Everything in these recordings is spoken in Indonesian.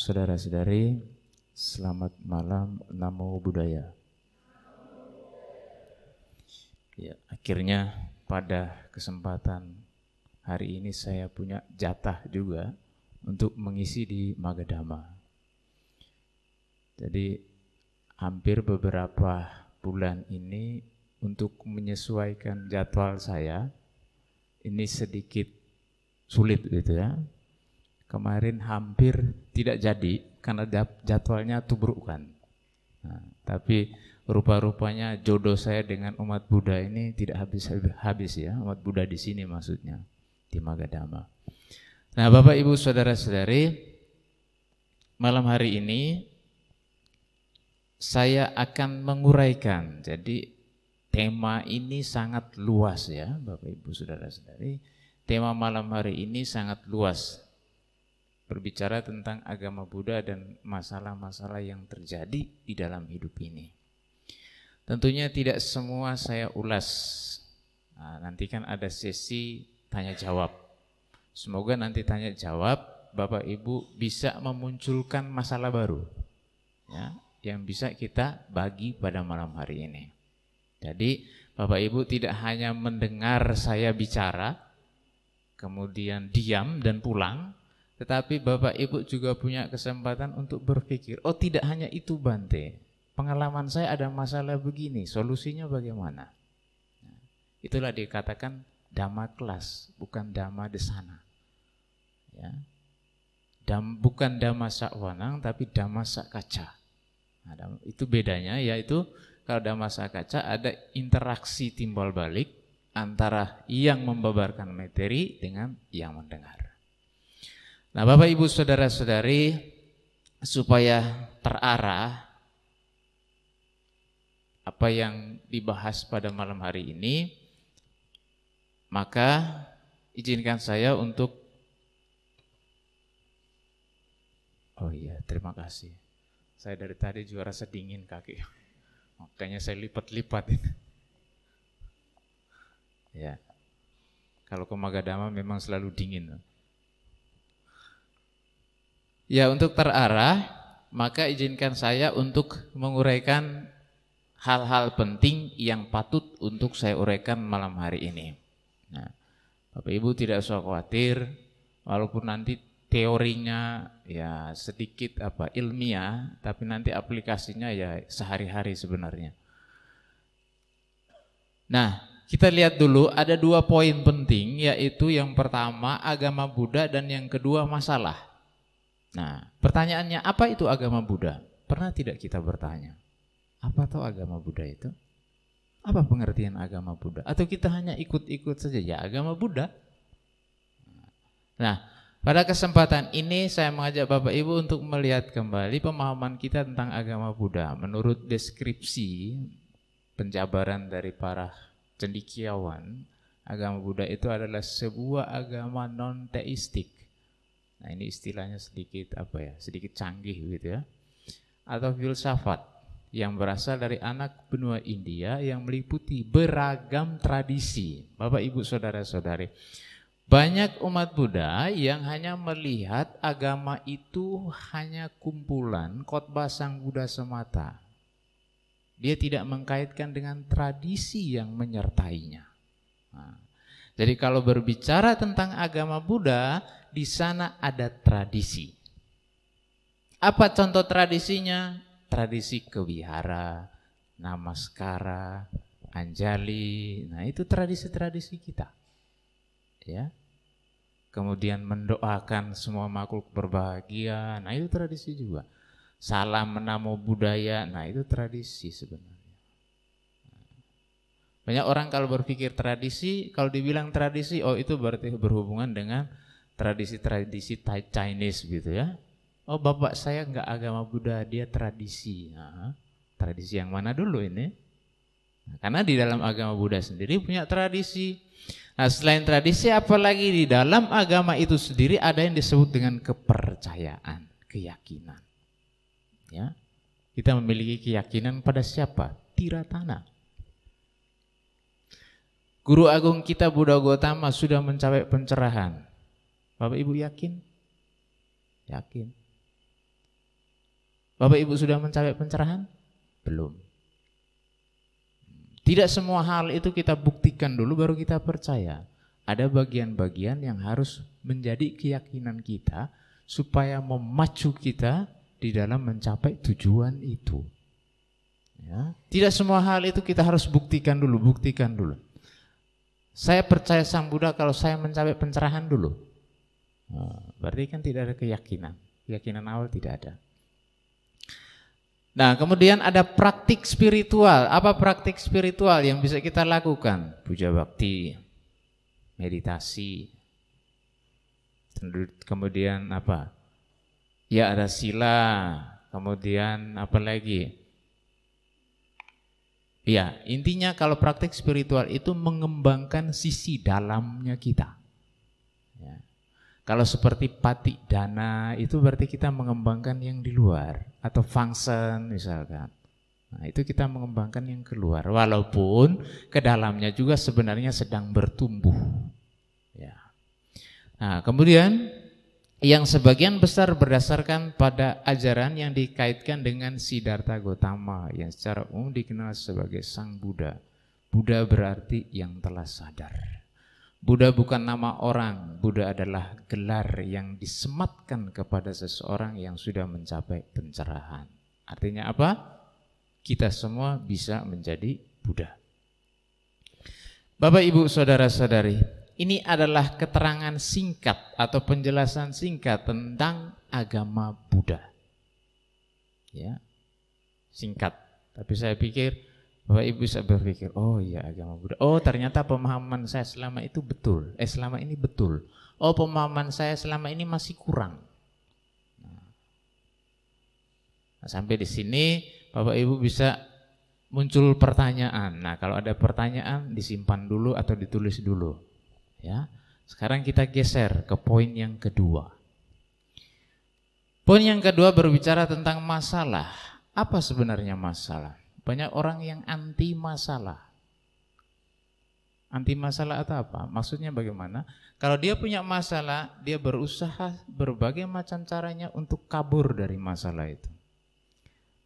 Saudara-saudari, selamat malam, namo buddhaya. Ya, akhirnya pada kesempatan hari ini saya punya jatah juga untuk mengisi di Magadama. Jadi hampir beberapa bulan ini untuk menyesuaikan jadwal saya ini sedikit sulit gitu ya. Kemarin hampir tidak jadi karena jadwalnya tubrukan. Nah, tapi rupa-rupanya jodoh saya dengan umat Buddha ini tidak habis-habis ya, umat Buddha di sini maksudnya di Magadama. Nah, Bapak Ibu Saudara-saudari, malam hari ini saya akan menguraikan. Jadi tema ini sangat luas ya, Bapak Ibu Saudara-saudari. Tema malam hari ini sangat luas. Berbicara tentang agama Buddha dan masalah-masalah yang terjadi di dalam hidup ini. Tentunya tidak semua saya ulas. Nah, nanti kan ada sesi tanya jawab. Semoga nanti tanya jawab Bapak Ibu bisa memunculkan masalah baru ya, yang bisa kita bagi pada malam hari ini. Jadi Bapak Ibu tidak hanya mendengar saya bicara, kemudian diam dan pulang, tetapi Bapak Ibu juga punya kesempatan untuk berpikir, oh tidak hanya itu Bante, pengalaman saya ada masalah begini, solusinya bagaimana? Nah, itulah dikatakan dhamma kelas, bukan dhamma desana. Ya. Dam, bukan dhamma sakwanang, tapi dhamma sakaca. Nah, itu bedanya, yaitu kalau dhamma sakaca ada interaksi timbal balik antara yang membabarkan materi dengan yang mendengar. Nah Bapak Ibu Saudara-saudari, supaya terarah apa yang dibahas pada malam hari ini, maka izinkan saya untuk Oh iya, terima kasih. Saya dari tadi juga rasa dingin kaki. Makanya saya lipat-lipat Ya. Kalau ke Magadama memang selalu dingin. Ya, untuk terarah, maka izinkan saya untuk menguraikan hal-hal penting yang patut untuk saya uraikan malam hari ini. Nah, Bapak Ibu tidak usah khawatir, walaupun nanti teorinya ya sedikit apa ilmiah, tapi nanti aplikasinya ya sehari-hari sebenarnya. Nah, kita lihat dulu ada dua poin penting yaitu yang pertama agama Buddha dan yang kedua masalah. Nah, pertanyaannya apa itu agama Buddha? Pernah tidak kita bertanya? Apa tahu agama Buddha itu? Apa pengertian agama Buddha? Atau kita hanya ikut-ikut saja ya agama Buddha? Nah, pada kesempatan ini saya mengajak Bapak Ibu untuk melihat kembali pemahaman kita tentang agama Buddha. Menurut deskripsi penjabaran dari para cendikiawan, agama Buddha itu adalah sebuah agama non teistik. Nah, ini istilahnya sedikit apa ya? Sedikit canggih gitu ya. Atau filsafat yang berasal dari anak benua India yang meliputi beragam tradisi. Bapak, Ibu, Saudara-saudari, banyak umat Buddha yang hanya melihat agama itu hanya kumpulan khotbah Sang Buddha semata. Dia tidak mengkaitkan dengan tradisi yang menyertainya. Nah, jadi kalau berbicara tentang agama Buddha, di sana ada tradisi. Apa contoh tradisinya? tradisi kewihara, namaskara, anjali. Nah, itu tradisi-tradisi kita. Ya. Kemudian mendoakan semua makhluk berbahagia. Nah, itu tradisi juga. Salam menamo budaya. Nah, itu tradisi sebenarnya. Banyak orang kalau berpikir tradisi, kalau dibilang tradisi, oh itu berarti berhubungan dengan tradisi-tradisi Chinese gitu ya Oh bapak saya nggak agama Buddha, dia tradisi. Nah, tradisi yang mana dulu ini? Nah, karena di dalam agama Buddha sendiri punya tradisi. Nah selain tradisi apalagi di dalam agama itu sendiri ada yang disebut dengan kepercayaan, keyakinan. Ya, kita memiliki keyakinan pada siapa? Tiratana. Guru agung kita Buddha Gotama sudah mencapai pencerahan. Bapak Ibu yakin? Yakin. Bapak Ibu sudah mencapai pencerahan? Belum. Tidak semua hal itu kita buktikan dulu baru kita percaya. Ada bagian-bagian yang harus menjadi keyakinan kita supaya memacu kita di dalam mencapai tujuan itu. Ya. Tidak semua hal itu kita harus buktikan dulu, buktikan dulu. Saya percaya Sang Buddha kalau saya mencapai pencerahan dulu. Nah, berarti kan tidak ada keyakinan. Keyakinan awal tidak ada. Nah, kemudian ada praktik spiritual. Apa praktik spiritual yang bisa kita lakukan? Puja bakti, meditasi. Kemudian apa? Ya ada sila, kemudian apa lagi? Ya, intinya kalau praktik spiritual itu mengembangkan sisi dalamnya kita. Kalau seperti pati dana itu berarti kita mengembangkan yang di luar atau function misalkan. Nah, itu kita mengembangkan yang keluar walaupun ke dalamnya juga sebenarnya sedang bertumbuh. Ya. Nah, kemudian yang sebagian besar berdasarkan pada ajaran yang dikaitkan dengan Siddhartha Gautama yang secara umum dikenal sebagai Sang Buddha. Buddha berarti yang telah sadar. Buddha bukan nama orang, Buddha adalah gelar yang disematkan kepada seseorang yang sudah mencapai pencerahan. Artinya apa? Kita semua bisa menjadi Buddha. Bapak, Ibu, Saudara-saudari, ini adalah keterangan singkat atau penjelasan singkat tentang agama Buddha. Ya. Singkat. Tapi saya pikir Bapak Ibu bisa berpikir, oh iya agama Buddha. Oh ternyata pemahaman saya selama itu betul. Eh selama ini betul. Oh pemahaman saya selama ini masih kurang. Nah, sampai di sini Bapak Ibu bisa muncul pertanyaan. Nah kalau ada pertanyaan disimpan dulu atau ditulis dulu. Ya. Sekarang kita geser ke poin yang kedua. Poin yang kedua berbicara tentang masalah. Apa sebenarnya masalah? Banyak orang yang anti masalah. Anti masalah atau apa? Maksudnya bagaimana? Kalau dia punya masalah, dia berusaha berbagai macam caranya untuk kabur dari masalah itu.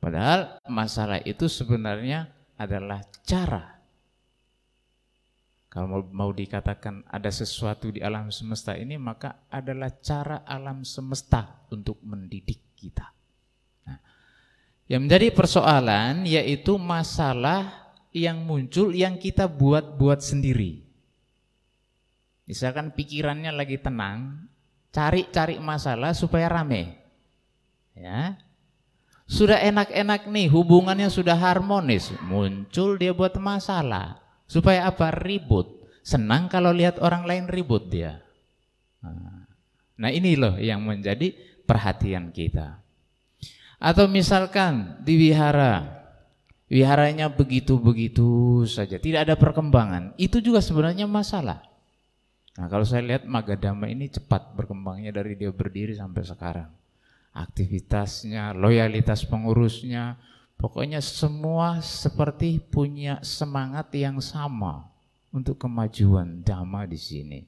Padahal masalah itu sebenarnya adalah cara. Kalau mau, dikatakan ada sesuatu di alam semesta ini, maka adalah cara alam semesta untuk mendidik kita. Yang menjadi persoalan yaitu masalah yang muncul yang kita buat-buat sendiri. Misalkan pikirannya lagi tenang, cari-cari masalah supaya rame. Ya. Sudah enak-enak nih, hubungannya sudah harmonis, muncul dia buat masalah. Supaya apa? Ribut. Senang kalau lihat orang lain ribut dia. Nah ini loh yang menjadi perhatian kita. Atau misalkan di wihara, wiharanya begitu-begitu saja, tidak ada perkembangan. Itu juga sebenarnya masalah. Nah kalau saya lihat Magadama ini cepat berkembangnya dari dia berdiri sampai sekarang. Aktivitasnya, loyalitas pengurusnya, pokoknya semua seperti punya semangat yang sama untuk kemajuan dhamma di sini.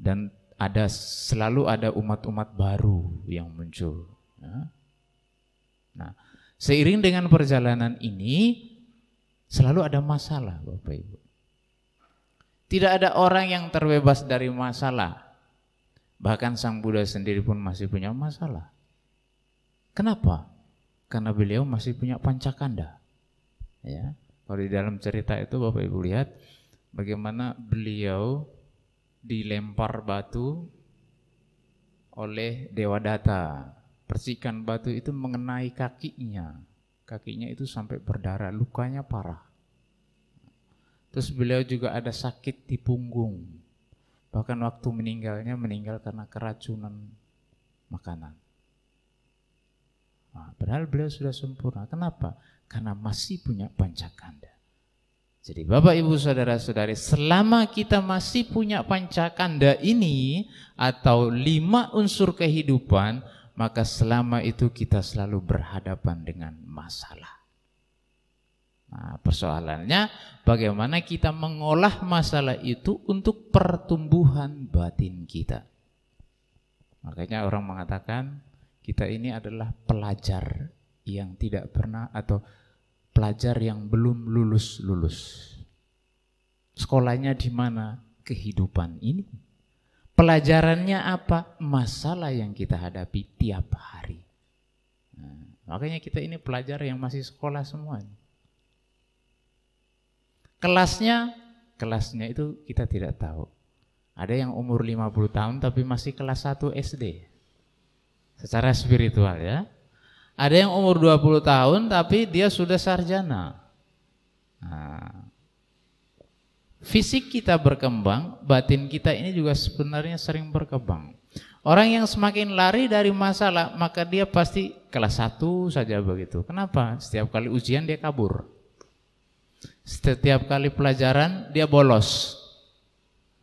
Dan ada selalu ada umat-umat baru yang muncul. Ya. Nah, seiring dengan perjalanan ini selalu ada masalah Bapak Ibu. Tidak ada orang yang terbebas dari masalah. Bahkan Sang Buddha sendiri pun masih punya masalah. Kenapa? Karena beliau masih punya pancakanda. Ya. Kalau di dalam cerita itu Bapak Ibu lihat bagaimana beliau dilempar batu oleh Dewa Data percikan batu itu mengenai kakinya. Kakinya itu sampai berdarah, lukanya parah. Terus beliau juga ada sakit di punggung. Bahkan waktu meninggalnya meninggal karena keracunan makanan. Nah, padahal beliau sudah sempurna. Kenapa? Karena masih punya pancakanda. Jadi Bapak Ibu Saudara-saudari, selama kita masih punya pancakanda ini atau lima unsur kehidupan, maka selama itu kita selalu berhadapan dengan masalah. Nah, persoalannya bagaimana kita mengolah masalah itu untuk pertumbuhan batin kita. Makanya orang mengatakan kita ini adalah pelajar yang tidak pernah atau pelajar yang belum lulus-lulus. Sekolahnya di mana? Kehidupan ini. Pelajarannya apa? Masalah yang kita hadapi tiap hari. Nah, makanya kita ini pelajar yang masih sekolah semua. Kelasnya, kelasnya itu kita tidak tahu. Ada yang umur 50 tahun tapi masih kelas 1 SD. Secara spiritual ya. Ada yang umur 20 tahun tapi dia sudah sarjana. Nah, fisik kita berkembang, batin kita ini juga sebenarnya sering berkembang. Orang yang semakin lari dari masalah, maka dia pasti kelas 1 saja begitu. Kenapa? Setiap kali ujian dia kabur. Setiap kali pelajaran dia bolos.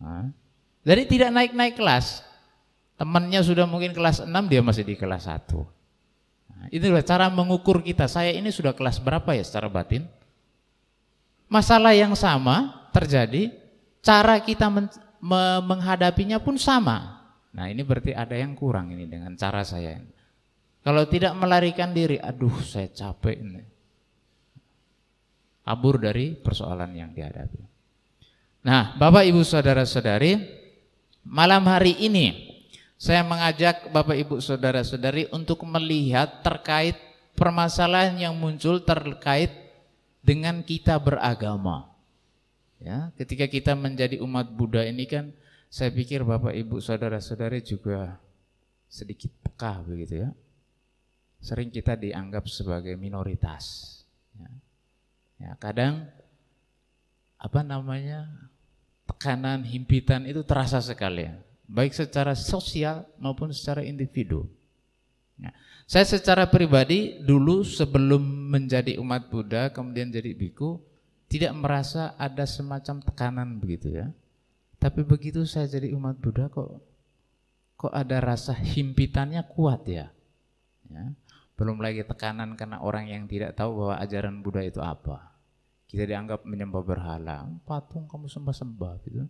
Nah, jadi tidak naik-naik kelas. Temannya sudah mungkin kelas 6, dia masih di kelas 1. Nah, itulah cara mengukur kita. Saya ini sudah kelas berapa ya secara batin? Masalah yang sama terjadi, cara kita men me menghadapinya pun sama. Nah ini berarti ada yang kurang ini dengan cara saya. Kalau tidak melarikan diri, aduh saya capek ini kabur dari persoalan yang dihadapi. Nah, Bapak Ibu Saudara-saudari, malam hari ini saya mengajak Bapak Ibu Saudara-saudari untuk melihat terkait permasalahan yang muncul terkait dengan kita beragama. Ya, ketika kita menjadi umat Buddha ini kan saya pikir Bapak Ibu Saudara-saudari juga sedikit peka begitu ya. Sering kita dianggap sebagai minoritas. Ya Ya, kadang apa namanya tekanan, himpitan itu terasa sekali ya. Baik secara sosial maupun secara individu. Ya. Saya secara pribadi dulu sebelum menjadi umat Buddha kemudian jadi biku tidak merasa ada semacam tekanan begitu ya. Tapi begitu saya jadi umat Buddha kok kok ada rasa himpitannya kuat ya. ya. Belum lagi tekanan karena orang yang tidak tahu bahwa ajaran Buddha itu apa. Kita dianggap menyembah berhala, patung kamu sembah-sembah gitu.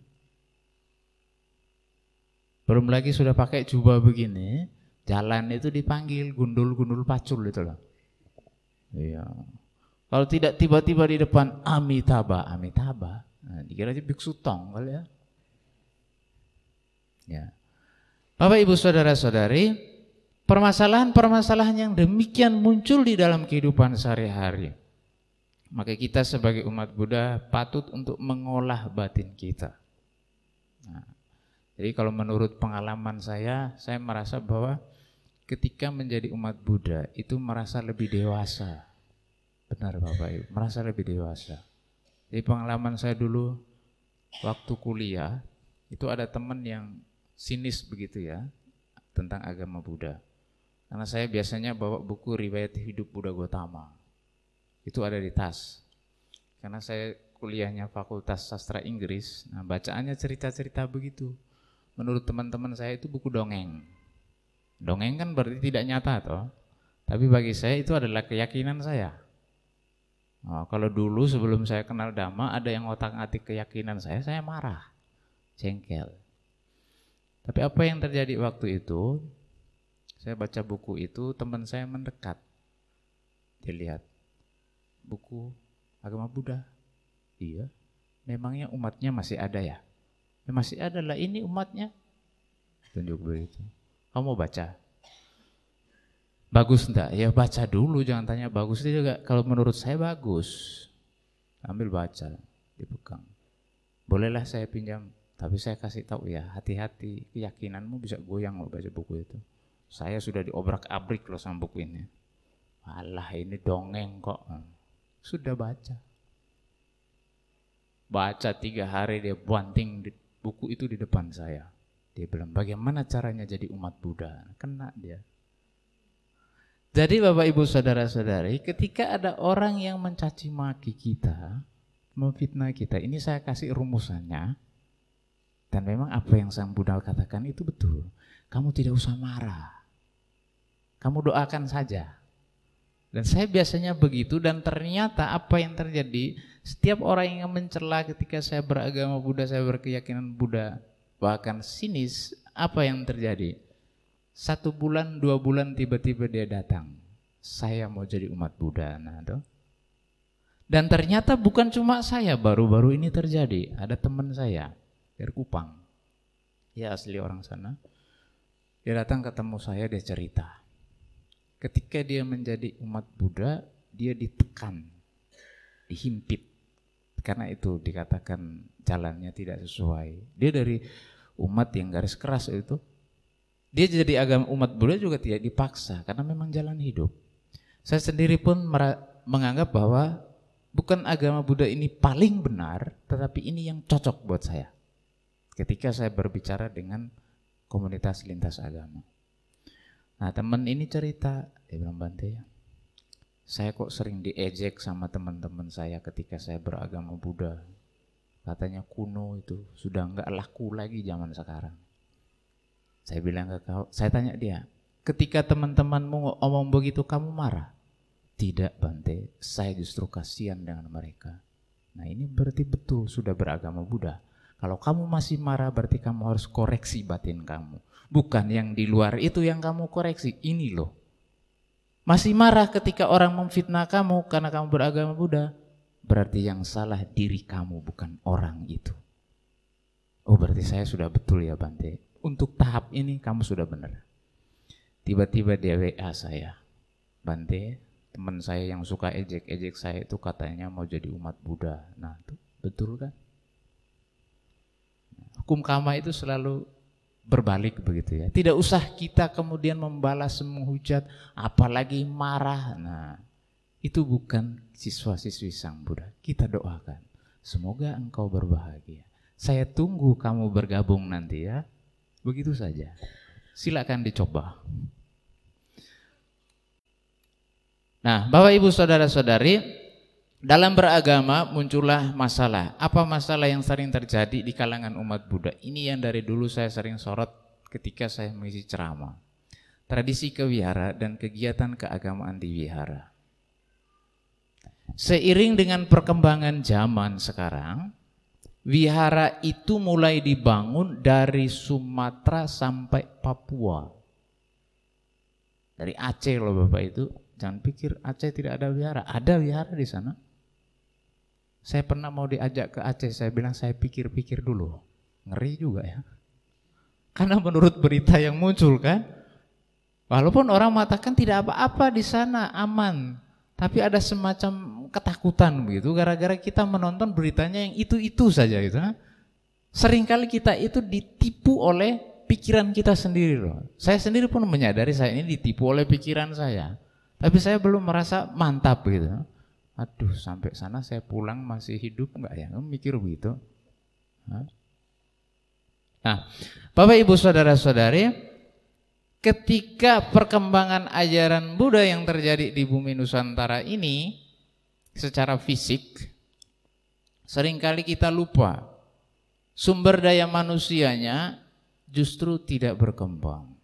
Belum lagi sudah pakai jubah begini, jalan itu dipanggil gundul-gundul pacul itu loh. Iya. Kalau tidak tiba-tiba di depan Amitabha, Amitabha, nah, dikira aja biksu tong kali ya. Ya. Bapak Ibu Saudara-saudari, permasalahan-permasalahan yang demikian muncul di dalam kehidupan sehari-hari. Maka kita sebagai umat Buddha patut untuk mengolah batin kita. Nah, jadi kalau menurut pengalaman saya, saya merasa bahwa ketika menjadi umat Buddha itu merasa lebih dewasa. Benar Bapak Ibu, merasa lebih dewasa. Jadi pengalaman saya dulu waktu kuliah, itu ada teman yang sinis begitu ya, tentang agama Buddha. Karena saya biasanya bawa buku riwayat hidup Buddha Gotama. Itu ada di tas. Karena saya kuliahnya Fakultas Sastra Inggris, nah bacaannya cerita-cerita begitu. Menurut teman-teman saya itu buku dongeng. Dongeng kan berarti tidak nyata toh. Tapi bagi saya itu adalah keyakinan saya. Oh, kalau dulu sebelum saya kenal Dhamma ada yang otak-atik keyakinan saya, saya marah, jengkel. Tapi apa yang terjadi waktu itu? Saya baca buku itu, teman saya mendekat. Dilihat, buku agama Buddha. Iya. Memangnya umatnya masih ada ya? Ya masih ada lah ini umatnya. Tunjuk begitu. Kamu mau baca? Bagus enggak? Ya baca dulu, jangan tanya bagus itu juga. Kalau menurut saya bagus. Ambil baca, dipegang. Bolehlah saya pinjam, tapi saya kasih tahu ya, hati-hati, keyakinanmu bisa goyang loh baca buku itu. Saya sudah diobrak-abrik loh sama buku ini. Alah ini dongeng kok. Sudah baca. Baca tiga hari dia banting buku itu di depan saya. Dia bilang bagaimana caranya jadi umat Buddha. Kena dia. Jadi Bapak Ibu Saudara-saudari ketika ada orang yang mencaci maki kita, memfitnah kita, ini saya kasih rumusannya. Dan memang apa yang Sang Buddha katakan itu betul. Kamu tidak usah marah. Kamu doakan saja. Dan saya biasanya begitu dan ternyata apa yang terjadi setiap orang yang mencela ketika saya beragama Buddha, saya berkeyakinan Buddha, bahkan sinis, apa yang terjadi? Satu bulan, dua bulan tiba-tiba dia datang. saya mau jadi umat Buddha. Nah, tuh. Dan ternyata bukan cuma saya, baru-baru ini terjadi. Ada teman saya dari Kupang. Ya asli orang sana. Dia datang ketemu saya, dia cerita. Ketika dia menjadi umat Buddha, dia ditekan, dihimpit. Karena itu dikatakan jalannya tidak sesuai. Dia dari umat yang garis keras itu, dia jadi agama umat Buddha juga tidak dipaksa karena memang jalan hidup. Saya sendiri pun menganggap bahwa bukan agama Buddha ini paling benar, tetapi ini yang cocok buat saya. Ketika saya berbicara dengan komunitas lintas agama. Nah teman ini cerita, dia bilang Bante, saya kok sering diejek sama teman-teman saya ketika saya beragama Buddha. Katanya kuno itu sudah nggak laku lagi zaman sekarang. Saya bilang ke kau, saya tanya dia, ketika teman-temanmu ngomong begitu kamu marah? Tidak Bante, saya justru kasihan dengan mereka. Nah ini berarti betul sudah beragama Buddha. Kalau kamu masih marah berarti kamu harus koreksi batin kamu. Bukan yang di luar itu yang kamu koreksi, ini loh. Masih marah ketika orang memfitnah kamu karena kamu beragama Buddha. Berarti yang salah diri kamu bukan orang itu. Oh berarti saya sudah betul ya Bante. Untuk tahap ini kamu sudah benar. Tiba-tiba dia WA saya. Bante, teman saya yang suka ejek-ejek saya itu katanya mau jadi umat Buddha. Nah, itu betul kan? Hukum kama itu selalu berbalik begitu ya. Tidak usah kita kemudian membalas menghujat, apalagi marah. Nah, itu bukan siswa-siswi Sang Buddha. Kita doakan. Semoga engkau berbahagia. Saya tunggu kamu bergabung nanti ya. Begitu saja. Silakan dicoba. Nah, Bapak Ibu Saudara-saudari, dalam beragama muncullah masalah. Apa masalah yang sering terjadi di kalangan umat Buddha? Ini yang dari dulu saya sering sorot ketika saya mengisi ceramah. Tradisi kewihara dan kegiatan keagamaan di wihara. Seiring dengan perkembangan zaman sekarang, wihara itu mulai dibangun dari Sumatera sampai Papua. Dari Aceh loh Bapak itu Jangan pikir Aceh tidak ada wihara. Ada wihara di sana. Saya pernah mau diajak ke Aceh, saya bilang saya pikir-pikir dulu. Ngeri juga ya. Karena menurut berita yang muncul kan, walaupun orang mengatakan tidak apa-apa di sana, aman. Tapi ada semacam ketakutan begitu gara-gara kita menonton beritanya yang itu-itu saja gitu. Seringkali kita itu ditipu oleh pikiran kita sendiri loh. Saya sendiri pun menyadari saya ini ditipu oleh pikiran saya. Tapi saya belum merasa mantap gitu. Aduh, sampai sana saya pulang masih hidup enggak ya? Mikir begitu. Nah, Bapak Ibu Saudara-saudari, ketika perkembangan ajaran Buddha yang terjadi di bumi Nusantara ini secara fisik sering kali kita lupa sumber daya manusianya justru tidak berkembang.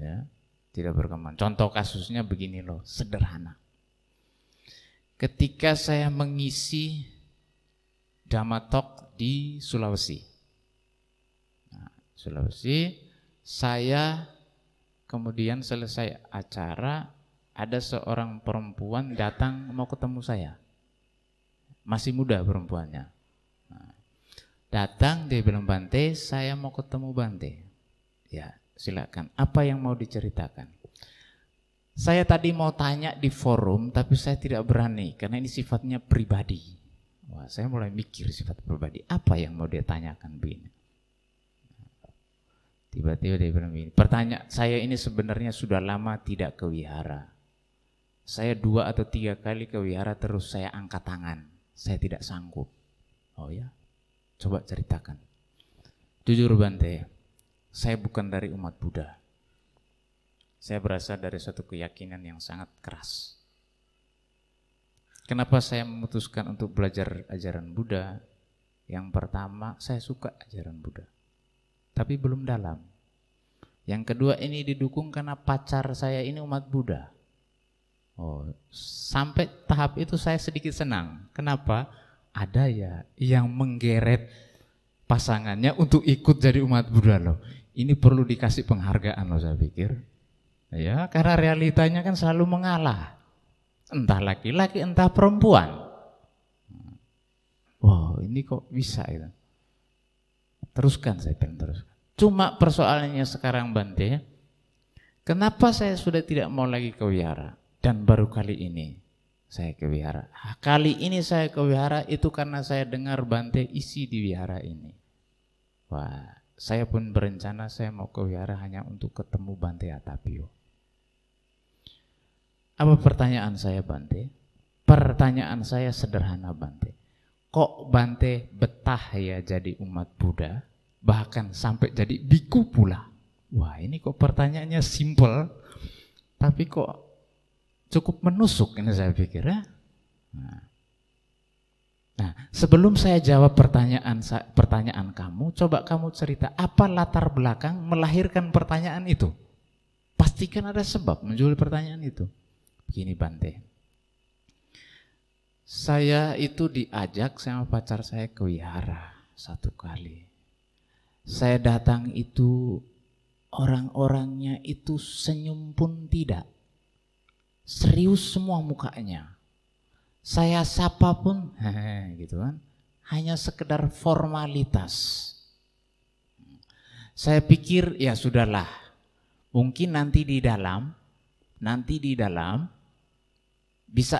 Ya tidak berkembang. Contoh kasusnya begini loh, sederhana. Ketika saya mengisi Damatok di Sulawesi. Nah, Sulawesi, saya kemudian selesai acara, ada seorang perempuan datang mau ketemu saya. Masih muda perempuannya. Nah, datang dia bilang Bante, saya mau ketemu Bante. Ya, silakan. Apa yang mau diceritakan? Saya tadi mau tanya di forum, tapi saya tidak berani karena ini sifatnya pribadi. Wah, saya mulai mikir sifat pribadi. Apa yang mau dia tanyakan, Bin? Tiba-tiba dia bilang begini, pertanyaan saya ini sebenarnya sudah lama tidak ke wihara. Saya dua atau tiga kali ke wihara terus saya angkat tangan. Saya tidak sanggup. Oh ya? Coba ceritakan. Jujur Bante, saya bukan dari umat Buddha. Saya berasal dari satu keyakinan yang sangat keras. Kenapa saya memutuskan untuk belajar ajaran Buddha? Yang pertama, saya suka ajaran Buddha. Tapi belum dalam. Yang kedua ini didukung karena pacar saya ini umat Buddha. Oh, sampai tahap itu saya sedikit senang. Kenapa? Ada ya yang menggeret pasangannya untuk ikut jadi umat Buddha loh. Ini perlu dikasih penghargaan loh saya pikir. Ya, karena realitanya kan selalu mengalah. Entah laki-laki, entah perempuan. Wow, ini kok bisa itu. Teruskan saya pengen teruskan. Cuma persoalannya sekarang Bante, kenapa saya sudah tidak mau lagi ke wihara dan baru kali ini saya ke wihara. Kali ini saya ke wihara itu karena saya dengar Bante isi di wihara ini. Wah, saya pun berencana saya mau ke wihara hanya untuk ketemu Bante Atapio. Apa pertanyaan saya Bante? Pertanyaan saya sederhana Bante. Kok Bante betah ya jadi umat Buddha? Bahkan sampai jadi biku pula. Wah ini kok pertanyaannya simple, tapi kok cukup menusuk ini saya pikir ya. Nah. nah, sebelum saya jawab pertanyaan pertanyaan kamu, coba kamu cerita apa latar belakang melahirkan pertanyaan itu. Pastikan ada sebab menjual pertanyaan itu. Begini Bante. Saya itu diajak sama pacar saya ke wihara satu kali. Saya datang itu orang-orangnya itu senyum pun tidak. Serius semua mukanya. Saya sapa pun gitu kan. Hanya sekedar formalitas. Saya pikir ya sudahlah. Mungkin nanti di dalam nanti di dalam bisa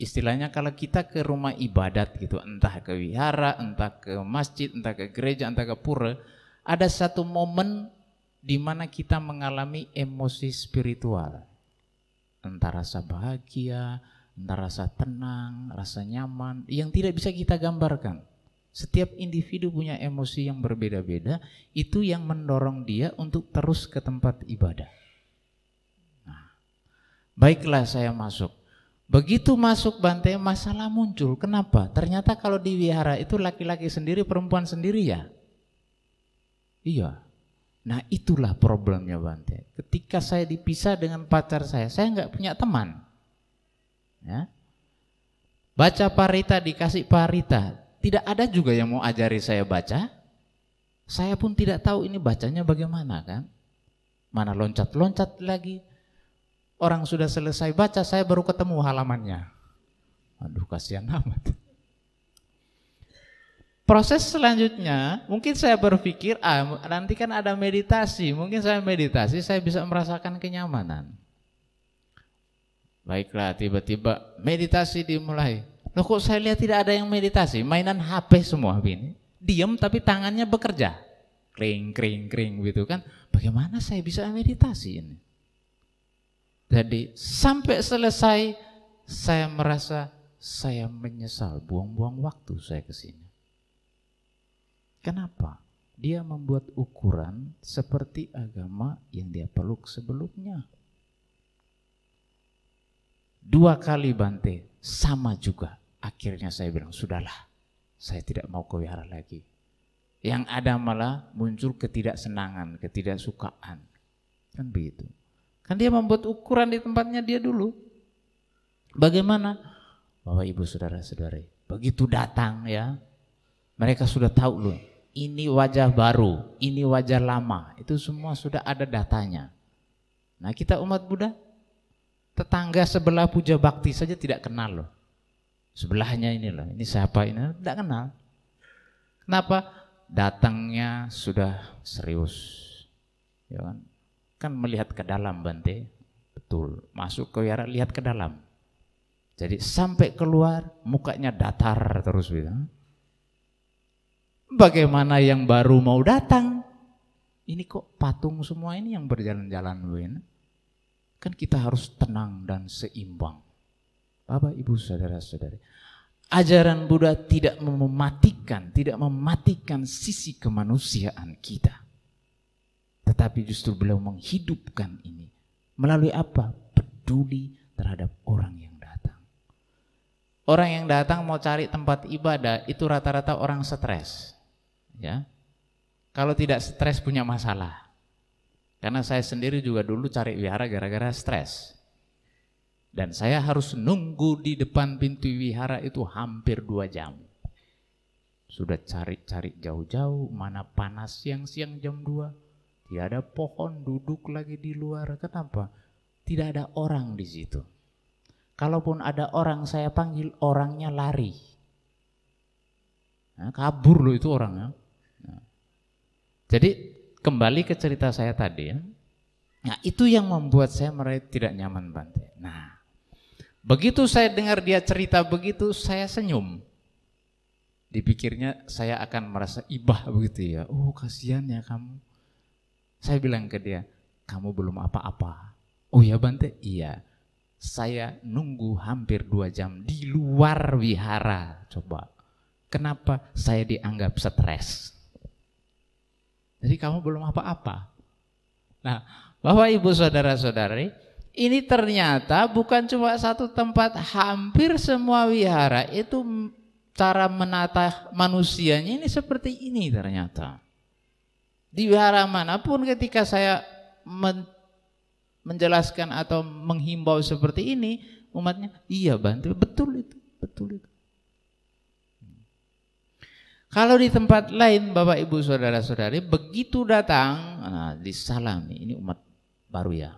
istilahnya kalau kita ke rumah ibadat gitu, entah ke wihara, entah ke masjid, entah ke gereja, entah ke pura, ada satu momen di mana kita mengalami emosi spiritual. Entah rasa bahagia, entah rasa tenang, rasa nyaman, yang tidak bisa kita gambarkan. Setiap individu punya emosi yang berbeda-beda, itu yang mendorong dia untuk terus ke tempat ibadah. Baiklah saya masuk. Begitu masuk Bante masalah muncul. Kenapa? Ternyata kalau di wihara itu laki-laki sendiri, perempuan sendiri ya. Iya. Nah itulah problemnya Bante. Ketika saya dipisah dengan pacar saya, saya nggak punya teman. Ya. Baca parita dikasih parita, tidak ada juga yang mau ajari saya baca. Saya pun tidak tahu ini bacanya bagaimana kan. Mana loncat-loncat lagi, Orang sudah selesai baca, saya baru ketemu halamannya. Aduh, kasihan amat. Proses selanjutnya, mungkin saya berpikir, ah, nanti kan ada meditasi. Mungkin saya meditasi, saya bisa merasakan kenyamanan. Baiklah, tiba-tiba meditasi dimulai. Loh kok saya lihat tidak ada yang meditasi? Mainan HP semua ini. Diam tapi tangannya bekerja. Kring, kring, kring gitu kan. Bagaimana saya bisa meditasi ini? Jadi sampai selesai saya merasa saya menyesal buang-buang waktu saya ke sini. Kenapa? Dia membuat ukuran seperti agama yang dia peluk sebelumnya. Dua kali Bante, sama juga. Akhirnya saya bilang, sudahlah, saya tidak mau ke wihara lagi. Yang ada malah muncul ketidaksenangan, ketidaksukaan. Kan begitu. Kan dia membuat ukuran di tempatnya dia dulu. Bagaimana? Bapak Ibu Saudara-saudari, begitu datang ya, mereka sudah tahu loh, ini wajah baru, ini wajah lama, itu semua sudah ada datanya. Nah kita umat Buddha, tetangga sebelah puja bakti saja tidak kenal loh. Sebelahnya ini loh, ini siapa ini? Tidak kenal. Kenapa? Datangnya sudah serius. Ya kan? Kan melihat ke dalam Bante. Betul, masuk ke wihara lihat ke dalam. Jadi sampai keluar mukanya datar terus gitu. Bagaimana yang baru mau datang? Ini kok patung semua ini yang berjalan-jalan Win? Kan kita harus tenang dan seimbang. Bapak, Ibu, Saudara-saudari. Ajaran Buddha tidak mematikan, tidak mematikan sisi kemanusiaan kita. Tetapi justru beliau menghidupkan ini. Melalui apa? Peduli terhadap orang yang datang. Orang yang datang mau cari tempat ibadah itu rata-rata orang stres. Ya. Kalau tidak stres punya masalah. Karena saya sendiri juga dulu cari wihara gara-gara stres. Dan saya harus nunggu di depan pintu wihara itu hampir dua jam. Sudah cari-cari jauh-jauh, mana panas siang-siang jam 2, Tidak ada pohon duduk lagi di luar. Kenapa? Tidak ada orang di situ. Kalaupun ada orang saya panggil orangnya lari. Nah, kabur loh itu orangnya. Nah. Jadi kembali ke cerita saya tadi ya. Nah itu yang membuat saya merasa tidak nyaman Bante. Nah begitu saya dengar dia cerita begitu saya senyum. Dipikirnya saya akan merasa ibah begitu ya. Oh kasihan ya kamu. Saya bilang ke dia, kamu belum apa-apa. Oh ya Bante? Iya saya nunggu hampir dua jam di luar wihara. Coba, kenapa saya dianggap stres? Jadi kamu belum apa-apa. Nah, bahwa ibu saudara-saudari, ini ternyata bukan cuma satu tempat, hampir semua wihara itu cara menata manusianya ini seperti ini ternyata. Di wihara mana pun ketika saya menjelaskan atau menghimbau seperti ini, umatnya iya bantu, betul itu, betul itu. Kalau di tempat lain Bapak Ibu Saudara-saudari begitu datang nah, disalami ini umat baru ya.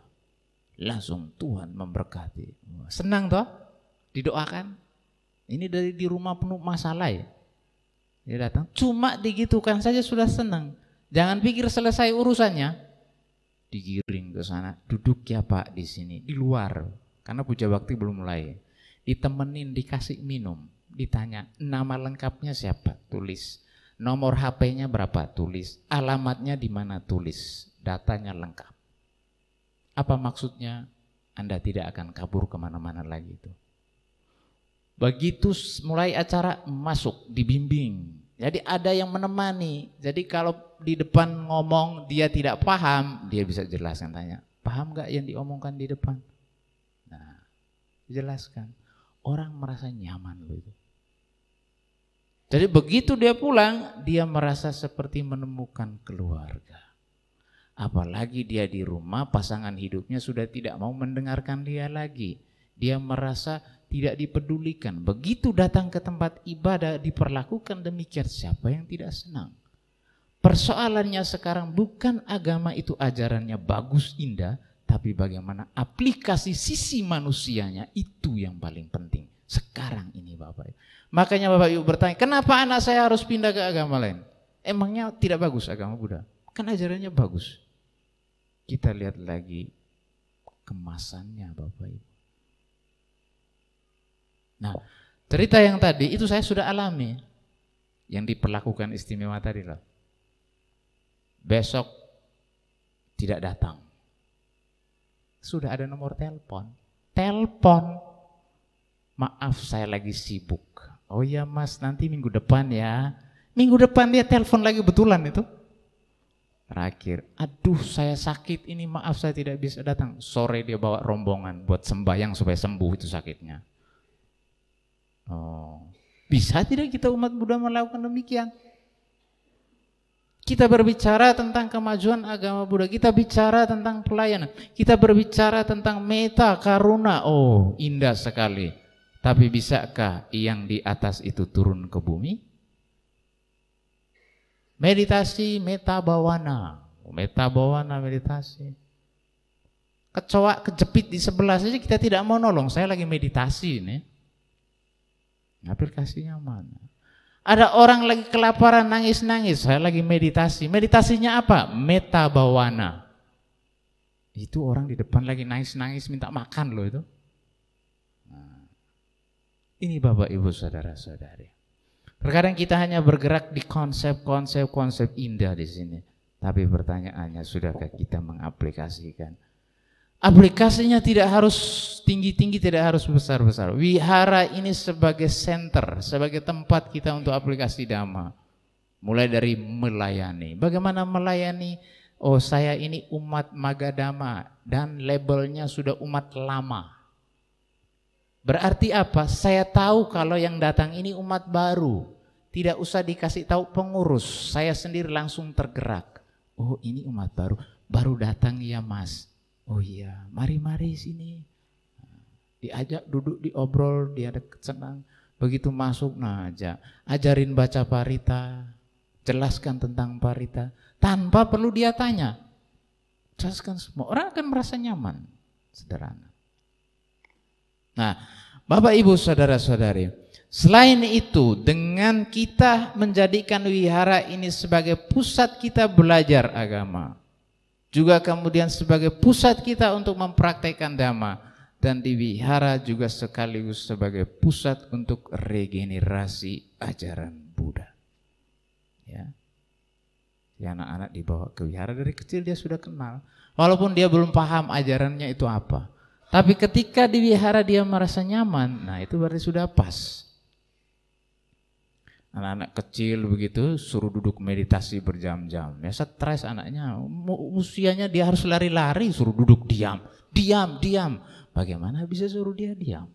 Langsung Tuhan memberkati. Senang toh? Didoakan. Ini dari di rumah penuh masalah ya. Dia datang cuma digitukan saja sudah senang. Jangan pikir selesai urusannya digiring ke sana, duduk ya Pak di sini, di luar, karena puja bakti belum mulai. Ditemenin, dikasih minum, ditanya nama lengkapnya siapa, tulis. Nomor HP-nya berapa, tulis. Alamatnya di mana, tulis. Datanya lengkap. Apa maksudnya? Anda tidak akan kabur ke mana-mana lagi itu. Begitu mulai acara masuk, dibimbing, jadi ada yang menemani. Jadi kalau di depan ngomong dia tidak paham, dia bisa jelaskan tanya, paham nggak yang diomongkan di depan? Nah, jelaskan. Orang merasa nyaman loh itu. Jadi begitu dia pulang, dia merasa seperti menemukan keluarga. Apalagi dia di rumah, pasangan hidupnya sudah tidak mau mendengarkan dia lagi. Dia merasa tidak dipedulikan. Begitu datang ke tempat ibadah diperlakukan demikian siapa yang tidak senang. Persoalannya sekarang bukan agama itu ajarannya bagus indah, tapi bagaimana aplikasi sisi manusianya itu yang paling penting. Sekarang ini Bapak Ibu. Makanya Bapak Ibu bertanya, kenapa anak saya harus pindah ke agama lain? Emangnya tidak bagus agama Buddha? Kan ajarannya bagus. Kita lihat lagi kemasannya Bapak Ibu. Nah, cerita yang tadi itu saya sudah alami. Yang diperlakukan istimewa tadi loh. Besok tidak datang. Sudah ada nomor telepon. Telepon. Maaf saya lagi sibuk. Oh ya mas nanti minggu depan ya. Minggu depan dia telepon lagi betulan itu. Terakhir, aduh saya sakit ini maaf saya tidak bisa datang. Sore dia bawa rombongan buat sembahyang supaya sembuh itu sakitnya. Oh. Bisa tidak kita umat Buddha melakukan demikian? Kita berbicara tentang kemajuan agama Buddha, kita bicara tentang pelayanan, kita berbicara tentang meta karuna. Oh, indah sekali. Tapi bisakah yang di atas itu turun ke bumi? Meditasi meta bawana. Meta bawana meditasi. Kecoa kejepit di sebelah saja kita tidak mau nolong. Saya lagi meditasi ini. Aplikasinya mana? Ada orang lagi kelaparan nangis-nangis, saya lagi meditasi. Meditasinya apa? Meta bawana. Itu orang di depan lagi nangis-nangis minta makan loh itu. Nah, ini Bapak Ibu Saudara-saudari. Terkadang kita hanya bergerak di konsep-konsep konsep indah di sini. Tapi pertanyaannya, sudahkah kita mengaplikasikan Aplikasinya tidak harus tinggi-tinggi, tidak harus besar-besar. Wihara ini sebagai center, sebagai tempat kita untuk aplikasi dhamma. Mulai dari melayani. Bagaimana melayani? Oh saya ini umat Magadama dan labelnya sudah umat lama. Berarti apa? Saya tahu kalau yang datang ini umat baru. Tidak usah dikasih tahu pengurus. Saya sendiri langsung tergerak. Oh ini umat baru. Baru datang ya mas Oh iya, mari-mari sini. Diajak duduk diobrol, dia deket senang. Begitu masuk, nah aja. Ajarin baca parita, jelaskan tentang parita. Tanpa perlu dia tanya. Jelaskan semua. Orang akan merasa nyaman. Sederhana. Nah, Bapak Ibu Saudara-saudari, selain itu dengan kita menjadikan wihara ini sebagai pusat kita belajar agama, juga kemudian sebagai pusat kita untuk mempraktekkan dhamma dan di wihara juga sekaligus sebagai pusat untuk regenerasi ajaran Buddha. Ya. Ya anak-anak dibawa ke wihara dari kecil dia sudah kenal. Walaupun dia belum paham ajarannya itu apa. Tapi ketika di wihara dia merasa nyaman, nah itu berarti sudah pas. Anak-anak kecil begitu suruh duduk meditasi berjam-jam. Ya stres anaknya, usianya dia harus lari-lari suruh duduk diam. Diam, diam. Bagaimana bisa suruh dia diam?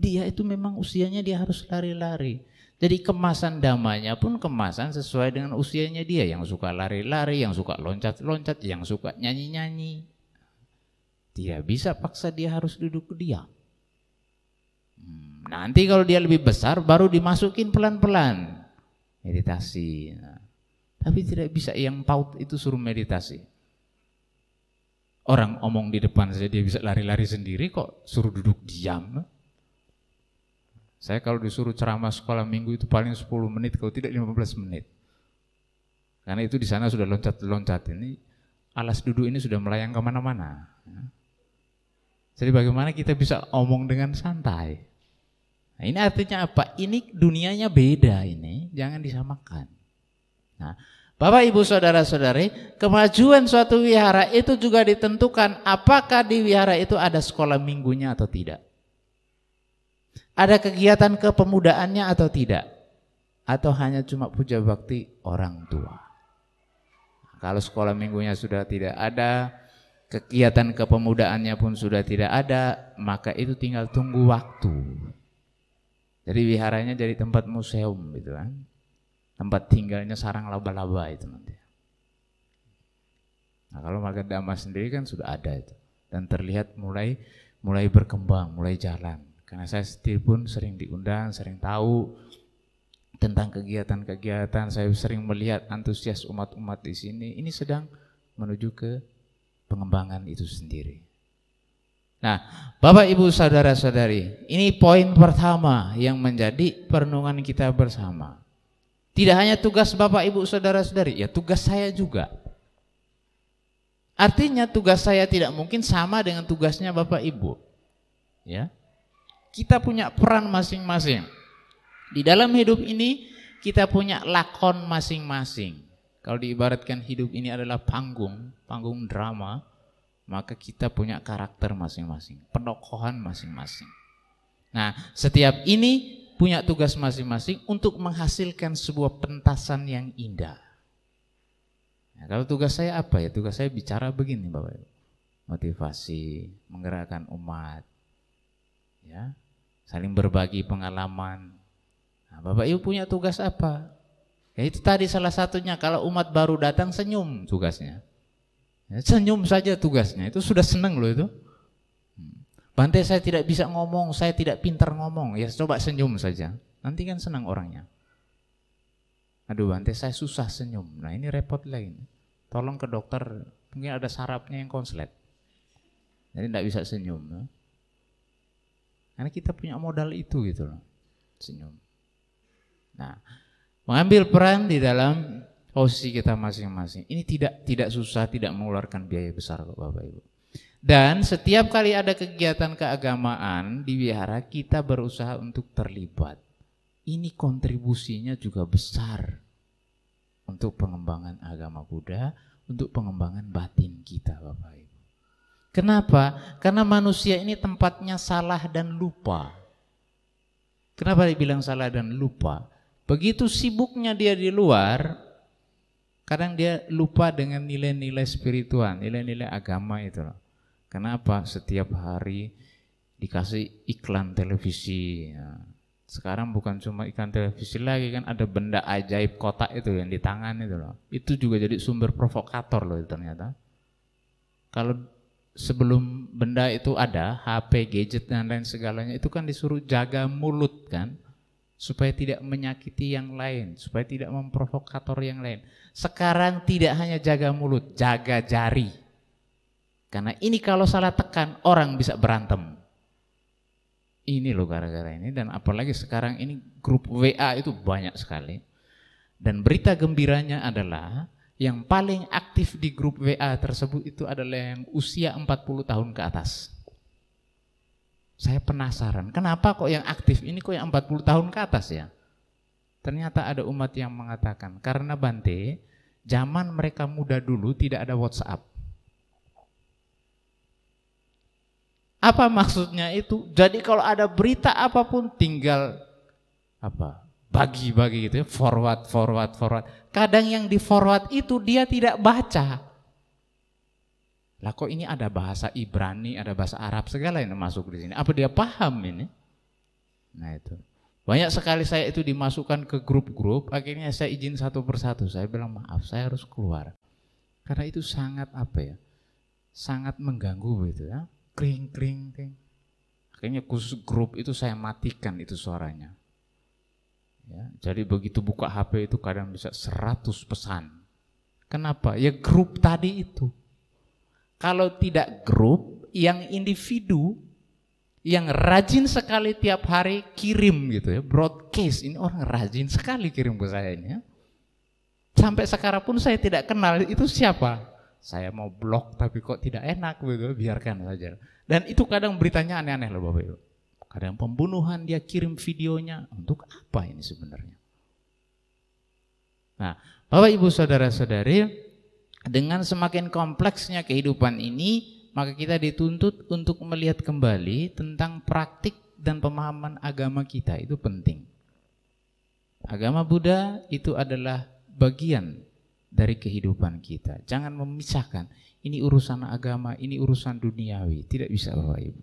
Dia itu memang usianya dia harus lari-lari. Jadi kemasan damanya pun kemasan sesuai dengan usianya dia. Yang suka lari-lari, yang suka loncat-loncat, yang suka nyanyi-nyanyi. Tidak bisa paksa dia harus duduk diam. Hmm, nanti kalau dia lebih besar baru dimasukin pelan-pelan. Meditasi. Nah, tapi tidak bisa yang paut itu suruh meditasi. Orang omong di depan saja dia bisa lari-lari sendiri kok suruh duduk diam. Saya kalau disuruh ceramah sekolah minggu itu paling 10 menit, kalau tidak 15 menit. Karena itu di sana sudah loncat-loncat ini, alas duduk ini sudah melayang ke mana-mana. Jadi bagaimana kita bisa omong dengan santai? Nah, ini artinya apa? Ini dunianya beda ini, jangan disamakan. Nah, Bapak Ibu Saudara-saudari, kemajuan suatu wihara itu juga ditentukan apakah di wihara itu ada sekolah minggunya atau tidak. Ada kegiatan kepemudaannya atau tidak? Atau hanya cuma puja bakti orang tua? Kalau sekolah minggunya sudah tidak ada, kegiatan kepemudaannya pun sudah tidak ada, maka itu tinggal tunggu waktu. Jadi wiharanya jadi tempat museum gitu kan. Tempat tinggalnya sarang laba-laba itu nanti. Nah, kalau marga dhamma sendiri kan sudah ada itu dan terlihat mulai mulai berkembang, mulai jalan. Karena saya sendiri pun sering diundang, sering tahu tentang kegiatan-kegiatan. Saya sering melihat antusias umat-umat di sini. Ini sedang menuju ke pengembangan itu sendiri. Nah, Bapak Ibu saudara-saudari, ini poin pertama yang menjadi perenungan kita bersama. Tidak hanya tugas Bapak Ibu saudara-saudari, ya tugas saya juga. Artinya tugas saya tidak mungkin sama dengan tugasnya Bapak Ibu. Ya. Kita punya peran masing-masing. Di dalam hidup ini kita punya lakon masing-masing. Kalau diibaratkan hidup ini adalah panggung, panggung drama, maka kita punya karakter masing-masing, penokohan masing-masing. Nah, setiap ini punya tugas masing-masing untuk menghasilkan sebuah pentasan yang indah. Nah, kalau tugas saya apa ya? Tugas saya bicara begini Bapak Ibu. Motivasi, menggerakkan umat. Ya, saling berbagi pengalaman. Nah, Bapak Ibu punya tugas apa? Ya itu tadi salah satunya kalau umat baru datang senyum tugasnya. Ya, senyum saja tugasnya, itu sudah senang loh itu. Hmm. Bante saya tidak bisa ngomong, saya tidak pintar ngomong, ya coba senyum saja. Nanti kan senang orangnya. Aduh Bante saya susah senyum, nah ini repot lagi. Tolong ke dokter, mungkin ada sarapnya yang konslet. Jadi tidak bisa senyum. Ya. Karena kita punya modal itu gitu loh. Senyum. Nah, mengambil peran di dalam posisi kita masing-masing. Ini tidak tidak susah, tidak mengeluarkan biaya besar kok Bapak Ibu. Dan setiap kali ada kegiatan keagamaan di wihara kita berusaha untuk terlibat. Ini kontribusinya juga besar untuk pengembangan agama Buddha, untuk pengembangan batin kita Bapak Ibu. Kenapa? Karena manusia ini tempatnya salah dan lupa. Kenapa dibilang salah dan lupa? Begitu sibuknya dia di luar, kadang dia lupa dengan nilai-nilai spiritual, nilai-nilai agama itu loh. Kenapa? Setiap hari dikasih iklan televisi. Ya. Sekarang bukan cuma iklan televisi lagi kan ada benda ajaib kotak itu yang di tangan itu loh. Itu juga jadi sumber provokator loh ternyata. Kalau sebelum benda itu ada, HP, gadget dan lain segalanya itu kan disuruh jaga mulut kan, supaya tidak menyakiti yang lain, supaya tidak memprovokator yang lain. Sekarang tidak hanya jaga mulut, jaga jari. Karena ini kalau salah tekan orang bisa berantem. Ini loh gara-gara ini dan apalagi sekarang ini grup WA itu banyak sekali. Dan berita gembiranya adalah yang paling aktif di grup WA tersebut itu adalah yang usia 40 tahun ke atas. Saya penasaran, kenapa kok yang aktif ini kok yang 40 tahun ke atas ya? Ternyata ada umat yang mengatakan, karena Bante, zaman mereka muda dulu tidak ada WhatsApp. Apa maksudnya itu? Jadi kalau ada berita apa pun tinggal apa? Bagi-bagi gitu ya, forward, forward, forward. Kadang yang di forward itu dia tidak baca. Lah kok ini ada bahasa Ibrani, ada bahasa Arab segala yang masuk di sini. Apa dia paham ini? Nah itu. Banyak sekali saya itu dimasukkan ke grup-grup, akhirnya saya izin satu persatu. Saya bilang maaf, saya harus keluar. Karena itu sangat apa ya? Sangat mengganggu gitu ya kring kring kring. Akhirnya khusus grup itu saya matikan itu suaranya. Ya, jadi begitu buka HP itu kadang bisa 100 pesan. Kenapa? Ya grup tadi itu. Kalau tidak grup, yang individu yang rajin sekali tiap hari kirim gitu ya, broadcast. Ini orang rajin sekali kirim ke saya ini ya. Sampai sekarang pun saya tidak kenal itu siapa saya mau blok tapi kok tidak enak begitu, biarkan saja. Dan itu kadang beritanya aneh-aneh loh Bapak Ibu. Kadang pembunuhan dia kirim videonya, untuk apa ini sebenarnya? Nah, Bapak Ibu Saudara-saudari, dengan semakin kompleksnya kehidupan ini, maka kita dituntut untuk melihat kembali tentang praktik dan pemahaman agama kita, itu penting. Agama Buddha itu adalah bagian dari kehidupan kita. Jangan memisahkan ini urusan agama, ini urusan duniawi. Tidak bisa Bapak Ibu.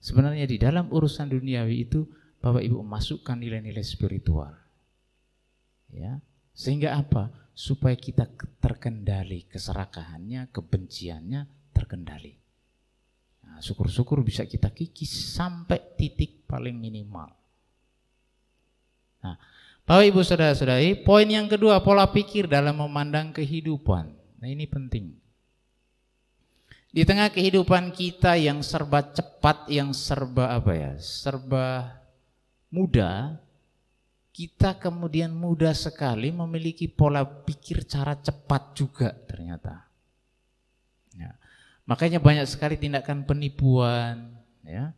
Sebenarnya di dalam urusan duniawi itu Bapak Ibu masukkan nilai-nilai spiritual. Ya. Sehingga apa? Supaya kita terkendali keserakahannya, kebenciannya terkendali. Nah, syukur-syukur bisa kita kikis sampai titik paling minimal. Nah, Bapak Ibu Saudara-saudari, poin yang kedua pola pikir dalam memandang kehidupan. Nah, ini penting. Di tengah kehidupan kita yang serba cepat, yang serba apa ya? Serba mudah, kita kemudian mudah sekali memiliki pola pikir cara cepat juga ternyata. Ya. Makanya banyak sekali tindakan penipuan, ya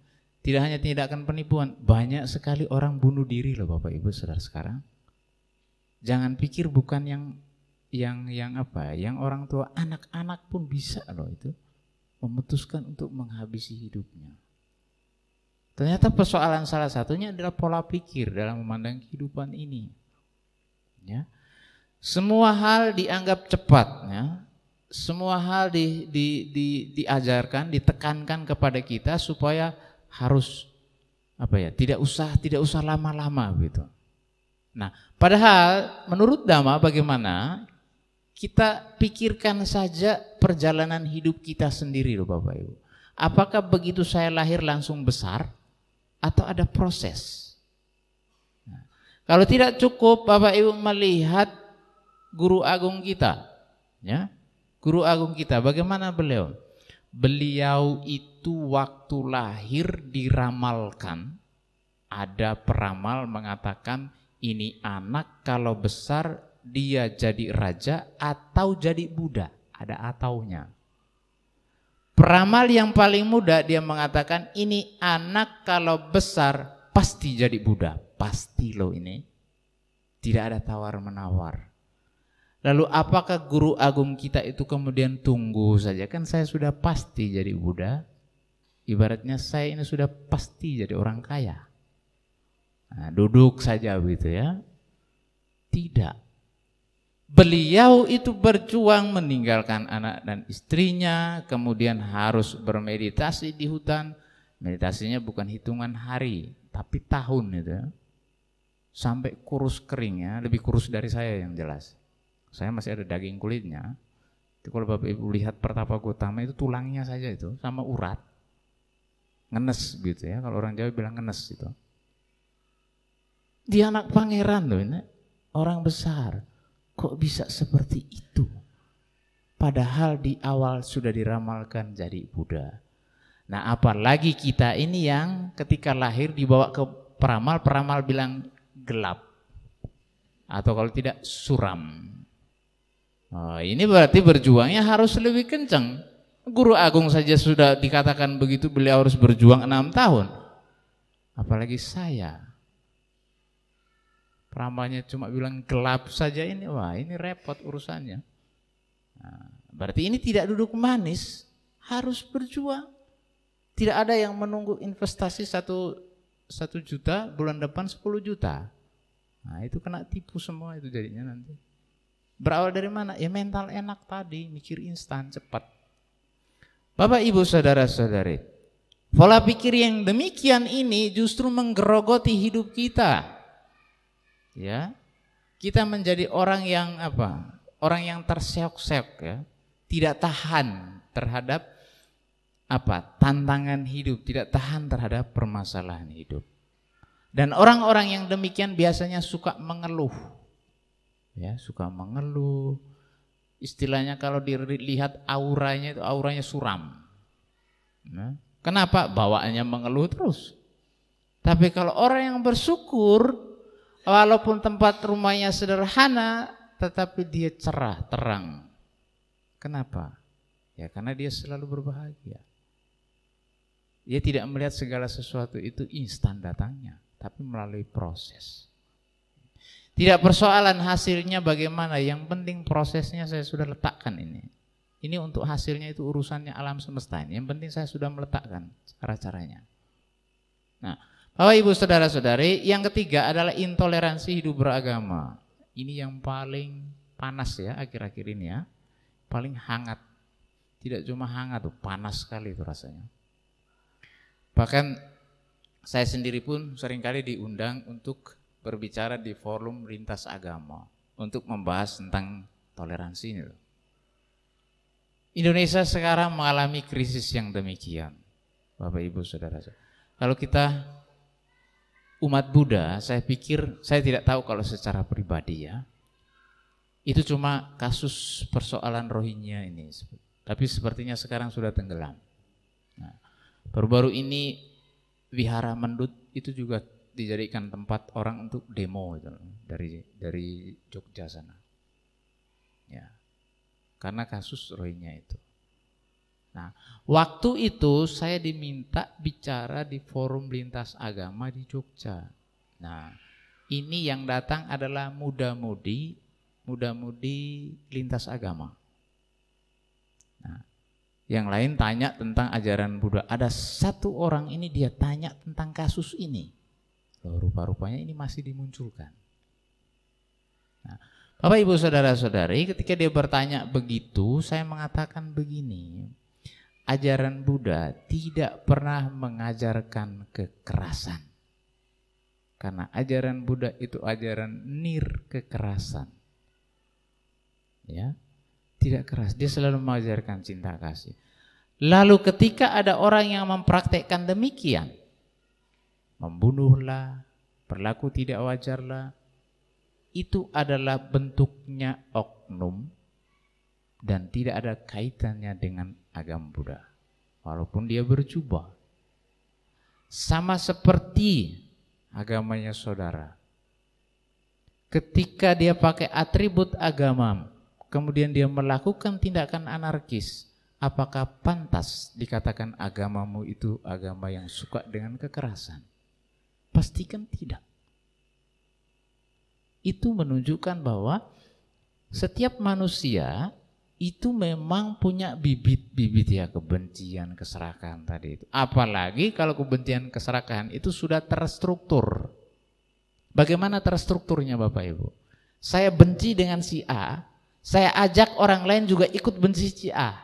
tidak hanya tindakan penipuan, banyak sekali orang bunuh diri loh Bapak Ibu Saudara sekarang. Jangan pikir bukan yang yang yang apa, yang orang tua, anak-anak pun bisa loh itu memutuskan untuk menghabisi hidupnya. Ternyata persoalan salah satunya adalah pola pikir dalam memandang kehidupan ini. Ya. Semua hal dianggap cepat, ya. Semua hal di, di, di, diajarkan, ditekankan kepada kita supaya harus apa ya tidak usah tidak usah lama-lama gitu. Nah, padahal menurut Dhamma bagaimana kita pikirkan saja perjalanan hidup kita sendiri loh Bapak Ibu. Apakah begitu saya lahir langsung besar atau ada proses? Nah, kalau tidak cukup Bapak Ibu melihat guru agung kita, ya, guru agung kita, bagaimana beliau? beliau itu waktu lahir diramalkan. Ada peramal mengatakan ini anak kalau besar dia jadi raja atau jadi Buddha. Ada ataunya. Peramal yang paling muda dia mengatakan ini anak kalau besar pasti jadi Buddha. Pasti loh ini. Tidak ada tawar menawar. Lalu apakah guru agung kita itu kemudian tunggu saja? Kan saya sudah pasti jadi Buddha. Ibaratnya saya ini sudah pasti jadi orang kaya. Nah, duduk saja begitu ya. Tidak. Beliau itu berjuang meninggalkan anak dan istrinya, kemudian harus bermeditasi di hutan. Meditasinya bukan hitungan hari, tapi tahun itu. Ya. Sampai kurus kering ya, lebih kurus dari saya yang jelas. Saya masih ada daging kulitnya. Itu kalau Bapak Ibu lihat Pertapa Gotama itu tulangnya saja itu sama urat. Ngenes gitu ya, kalau orang Jawa bilang ngenes itu. Dia anak pangeran loh ini, orang besar. Kok bisa seperti itu? padahal di awal sudah diramalkan jadi Buddha. Nah, apalagi kita ini yang ketika lahir dibawa ke peramal, peramal bilang gelap. Atau kalau tidak suram. Oh, ini berarti berjuangnya harus lebih kencang. Guru Agung saja sudah dikatakan begitu beliau harus berjuang enam tahun. Apalagi saya. Peramalnya cuma bilang gelap saja ini, wah ini repot urusannya. Nah, berarti ini tidak duduk manis, harus berjuang. Tidak ada yang menunggu investasi satu, satu juta, bulan depan 10 juta. Nah itu kena tipu semua itu jadinya nanti. Berawal dari mana? Ya mental enak tadi, mikir instan, cepat. Bapak Ibu Saudara-saudari, pola pikir yang demikian ini justru menggerogoti hidup kita. Ya. Kita menjadi orang yang apa? Orang yang terseok-seok ya. Tidak tahan terhadap apa? tantangan hidup, tidak tahan terhadap permasalahan hidup. Dan orang-orang yang demikian biasanya suka mengeluh ya suka mengeluh. Istilahnya kalau dilihat auranya itu auranya suram. Nah, kenapa? Bawaannya mengeluh terus. Tapi kalau orang yang bersyukur walaupun tempat rumahnya sederhana tetapi dia cerah terang. Kenapa? Ya karena dia selalu berbahagia. Dia tidak melihat segala sesuatu itu instan datangnya tapi melalui proses tidak persoalan hasilnya bagaimana, yang penting prosesnya saya sudah letakkan ini. Ini untuk hasilnya itu urusannya alam semesta ini. Yang penting saya sudah meletakkan cara-caranya. Nah, Bapak Ibu Saudara-saudari, yang ketiga adalah intoleransi hidup beragama. Ini yang paling panas ya akhir-akhir ini ya. Paling hangat. Tidak cuma hangat tuh, panas sekali itu rasanya. Bahkan saya sendiri pun sering kali diundang untuk berbicara di forum lintas agama untuk membahas tentang toleransi ini Indonesia sekarang mengalami krisis yang demikian. Bapak Ibu Saudara. Kalau kita umat Buddha, saya pikir saya tidak tahu kalau secara pribadi ya. Itu cuma kasus persoalan Rohingya ini. Tapi sepertinya sekarang sudah tenggelam. Nah, baru-baru ini Wihara Mendut itu juga dijadikan tempat orang untuk demo itu dari dari Jogja sana. Ya. Karena kasus Rohingya itu. Nah, waktu itu saya diminta bicara di forum lintas agama di Jogja. Nah, ini yang datang adalah muda-mudi, muda-mudi lintas agama. Nah, yang lain tanya tentang ajaran Buddha. Ada satu orang ini dia tanya tentang kasus ini. Rupa-rupanya ini masih dimunculkan. Nah, Bapak Ibu Saudara-saudari, ketika dia bertanya begitu, saya mengatakan begini. Ajaran Buddha tidak pernah mengajarkan kekerasan. Karena ajaran Buddha itu ajaran nir kekerasan. Ya. Tidak keras, dia selalu mengajarkan cinta kasih. Lalu ketika ada orang yang mempraktekkan demikian, membunuhlah, berlaku tidak wajarlah, itu adalah bentuknya oknum dan tidak ada kaitannya dengan agama Buddha. Walaupun dia berjubah. Sama seperti agamanya saudara. Ketika dia pakai atribut agama, kemudian dia melakukan tindakan anarkis, apakah pantas dikatakan agamamu itu agama yang suka dengan kekerasan? Pastikan tidak. Itu menunjukkan bahwa setiap manusia itu memang punya bibit-bibit ya kebencian, keserakahan tadi itu. Apalagi kalau kebencian, keserakahan itu sudah terstruktur. Bagaimana terstrukturnya Bapak Ibu? Saya benci dengan si A, saya ajak orang lain juga ikut benci si A.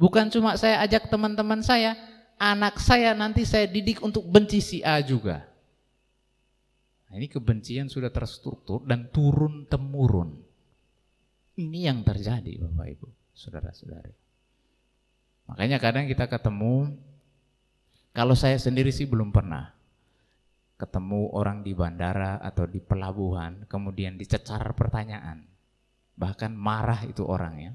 Bukan cuma saya ajak teman-teman saya, anak saya nanti saya didik untuk benci si A juga. Nah, ini kebencian sudah terstruktur dan turun temurun. Ini yang terjadi Bapak Ibu, saudara-saudari. Makanya kadang kita ketemu, kalau saya sendiri sih belum pernah ketemu orang di bandara atau di pelabuhan, kemudian dicecar pertanyaan. Bahkan marah itu orangnya.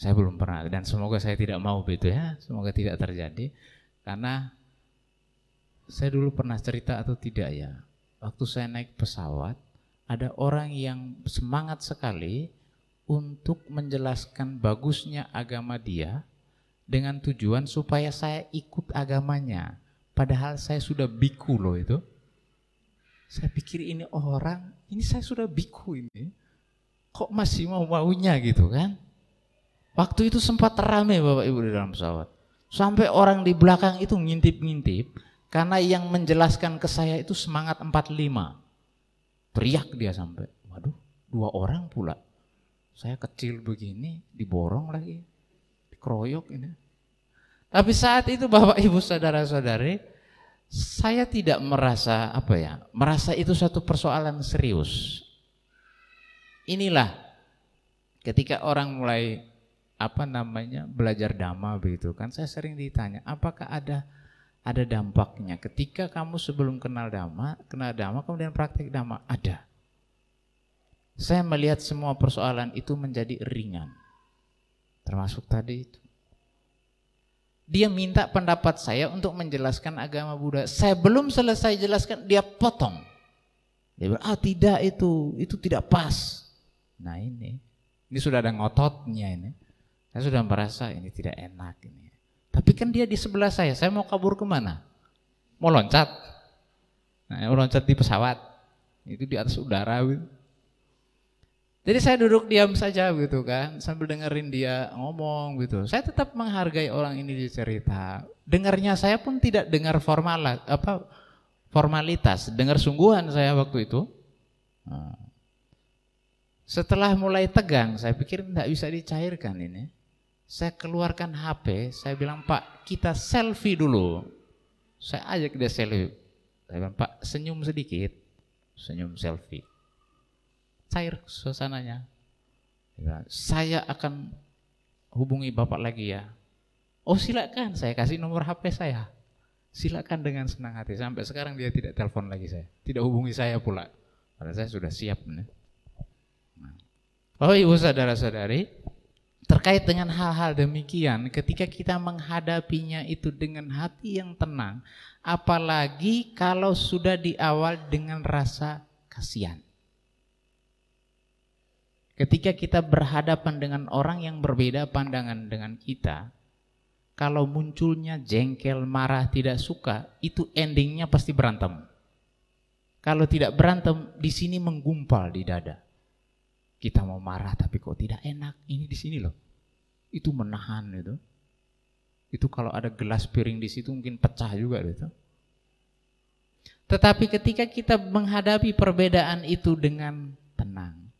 Saya belum pernah dan semoga saya tidak mau begitu ya, semoga tidak terjadi karena saya dulu pernah cerita atau tidak ya. Waktu saya naik pesawat, ada orang yang semangat sekali untuk menjelaskan bagusnya agama dia dengan tujuan supaya saya ikut agamanya. Padahal saya sudah biku loh itu. Saya pikir ini orang, ini saya sudah biku ini. Kok masih mau maunya gitu kan? Waktu itu sempat rame Bapak Ibu di dalam pesawat. Sampai orang di belakang itu ngintip-ngintip karena yang menjelaskan ke saya itu semangat 45. Teriak dia sampai, waduh dua orang pula. Saya kecil begini, diborong lagi, dikeroyok ini. Tapi saat itu Bapak Ibu Saudara-saudari, saya tidak merasa apa ya, merasa itu satu persoalan serius. Inilah ketika orang mulai apa namanya belajar dhamma begitu kan saya sering ditanya apakah ada ada dampaknya. Ketika kamu sebelum kenal dhamma, kenal dhamma kemudian praktek dhamma, ada. Saya melihat semua persoalan itu menjadi ringan. Termasuk tadi itu. Dia minta pendapat saya untuk menjelaskan agama Buddha. Saya belum selesai jelaskan, dia potong. Dia bilang, ah tidak itu, itu tidak pas. Nah ini, ini sudah ada ngototnya ini. Saya sudah merasa ini tidak enak ini. Tapi kan dia di sebelah saya, saya mau kabur ke mana? Mau loncat? Nah, mau loncat di pesawat, itu di atas udara. Gitu. Jadi saya duduk diam saja gitu kan, sambil dengerin dia ngomong gitu. Saya tetap menghargai orang ini cerita. Dengarnya saya pun tidak dengar formal apa formalitas, dengar sungguhan saya waktu itu. Nah. Setelah mulai tegang, saya pikir tidak bisa dicairkan ini. Saya keluarkan HP, saya bilang Pak kita selfie dulu. Saya ajak dia selfie. Saya bilang Pak senyum sedikit, senyum selfie. Cair suasananya. Saya akan hubungi Bapak lagi ya. Oh silakan, saya kasih nomor HP saya. Silakan dengan senang hati. Sampai sekarang dia tidak telepon lagi saya, tidak hubungi saya pula. Karena saya sudah siap. Nah. Oh ibu saudara-saudari, Terkait dengan hal-hal demikian, ketika kita menghadapinya itu dengan hati yang tenang, apalagi kalau sudah di awal dengan rasa kasihan. Ketika kita berhadapan dengan orang yang berbeda pandangan dengan kita, kalau munculnya jengkel, marah, tidak suka, itu endingnya pasti berantem. Kalau tidak berantem, di sini menggumpal di dada. Kita mau marah tapi kok tidak enak. Ini di sini loh. Itu menahan itu. Itu kalau ada gelas piring di situ mungkin pecah juga itu. Tetapi ketika kita menghadapi perbedaan itu dengan tenang,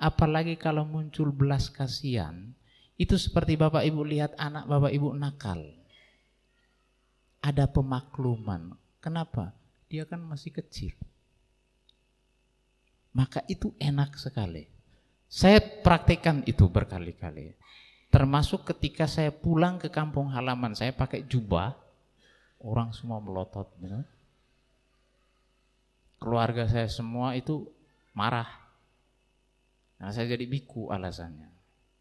apalagi kalau muncul belas kasihan, itu seperti Bapak Ibu lihat anak Bapak Ibu nakal. Ada pemakluman. Kenapa? Dia kan masih kecil. Maka itu enak sekali. Saya praktekkan itu berkali-kali. Termasuk ketika saya pulang ke kampung halaman, saya pakai jubah, orang semua melotot. Gitu. Keluarga saya semua itu marah. Nah saya jadi biku alasannya.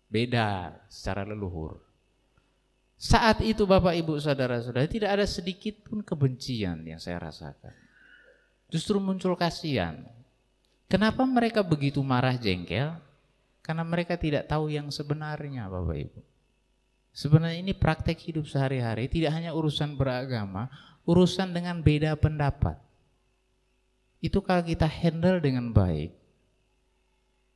Beda secara leluhur. Saat itu Bapak Ibu Saudara-saudara tidak ada sedikit pun kebencian yang saya rasakan. Justru muncul kasihan. Kenapa mereka begitu marah jengkel? Karena mereka tidak tahu yang sebenarnya Bapak Ibu. Sebenarnya ini praktek hidup sehari-hari tidak hanya urusan beragama, urusan dengan beda pendapat. Itu kalau kita handle dengan baik.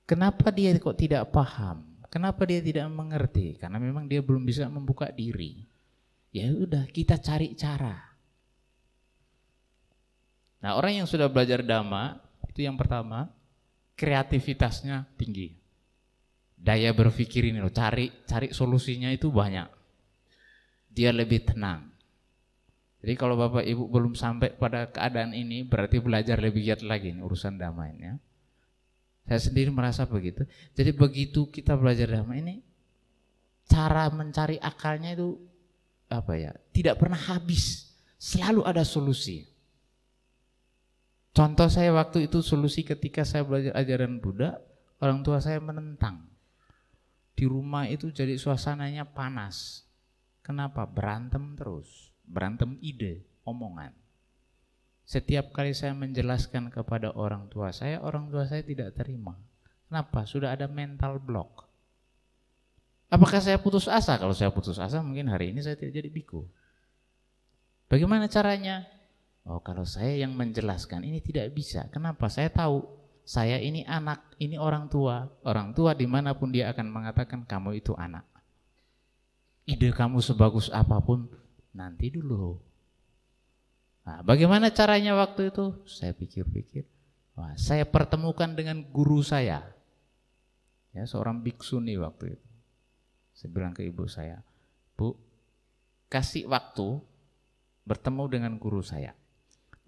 Kenapa dia kok tidak paham? Kenapa dia tidak mengerti? Karena memang dia belum bisa membuka diri. Ya udah kita cari cara. Nah orang yang sudah belajar dhamma itu yang pertama kreativitasnya tinggi daya berpikir ini loh, cari cari solusinya itu banyak. Dia lebih tenang. Jadi kalau Bapak Ibu belum sampai pada keadaan ini, berarti belajar lebih giat lagi nih, urusan damai ya. Saya sendiri merasa begitu. Jadi begitu kita belajar damai ini, cara mencari akalnya itu apa ya? Tidak pernah habis. Selalu ada solusi. Contoh saya waktu itu solusi ketika saya belajar ajaran Buddha, orang tua saya menentang. Di rumah itu jadi suasananya panas. Kenapa? Berantem terus. Berantem ide, omongan. Setiap kali saya menjelaskan kepada orang tua saya, orang tua saya tidak terima. Kenapa? Sudah ada mental block. Apakah saya putus asa? Kalau saya putus asa mungkin hari ini saya tidak jadi biku. Bagaimana caranya? Oh kalau saya yang menjelaskan ini tidak bisa. Kenapa? Saya tahu saya ini anak, ini orang tua. Orang tua di mana pun dia akan mengatakan kamu itu anak. Ide kamu sebagus apa pun, nanti dulu. Nah, bagaimana caranya waktu itu? Saya pikir-pikir. Wah, saya pertemukan dengan guru saya. Ya, seorang biksu nih waktu itu. Saya bilang ke ibu saya, Bu, kasih waktu bertemu dengan guru saya.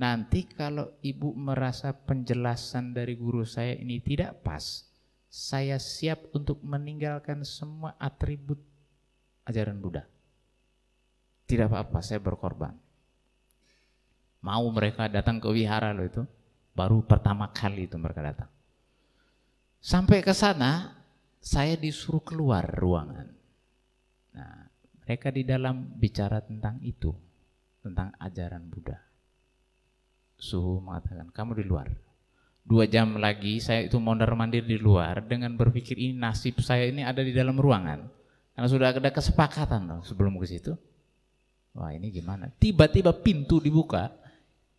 Nanti kalau ibu merasa penjelasan dari guru saya ini tidak pas, saya siap untuk meninggalkan semua atribut ajaran Buddha. Tidak apa-apa, saya berkorban. Mau mereka datang ke wihara loh itu, baru pertama kali itu mereka datang. Sampai ke sana, saya disuruh keluar ruangan. Nah, mereka di dalam bicara tentang itu, tentang ajaran Buddha. Suhu mengatakan, kamu di luar. Dua jam lagi saya itu mondar mandir di luar dengan berpikir ini nasib saya ini ada di dalam ruangan. Karena sudah ada kesepakatan loh sebelum ke situ. Wah ini gimana? Tiba-tiba pintu dibuka,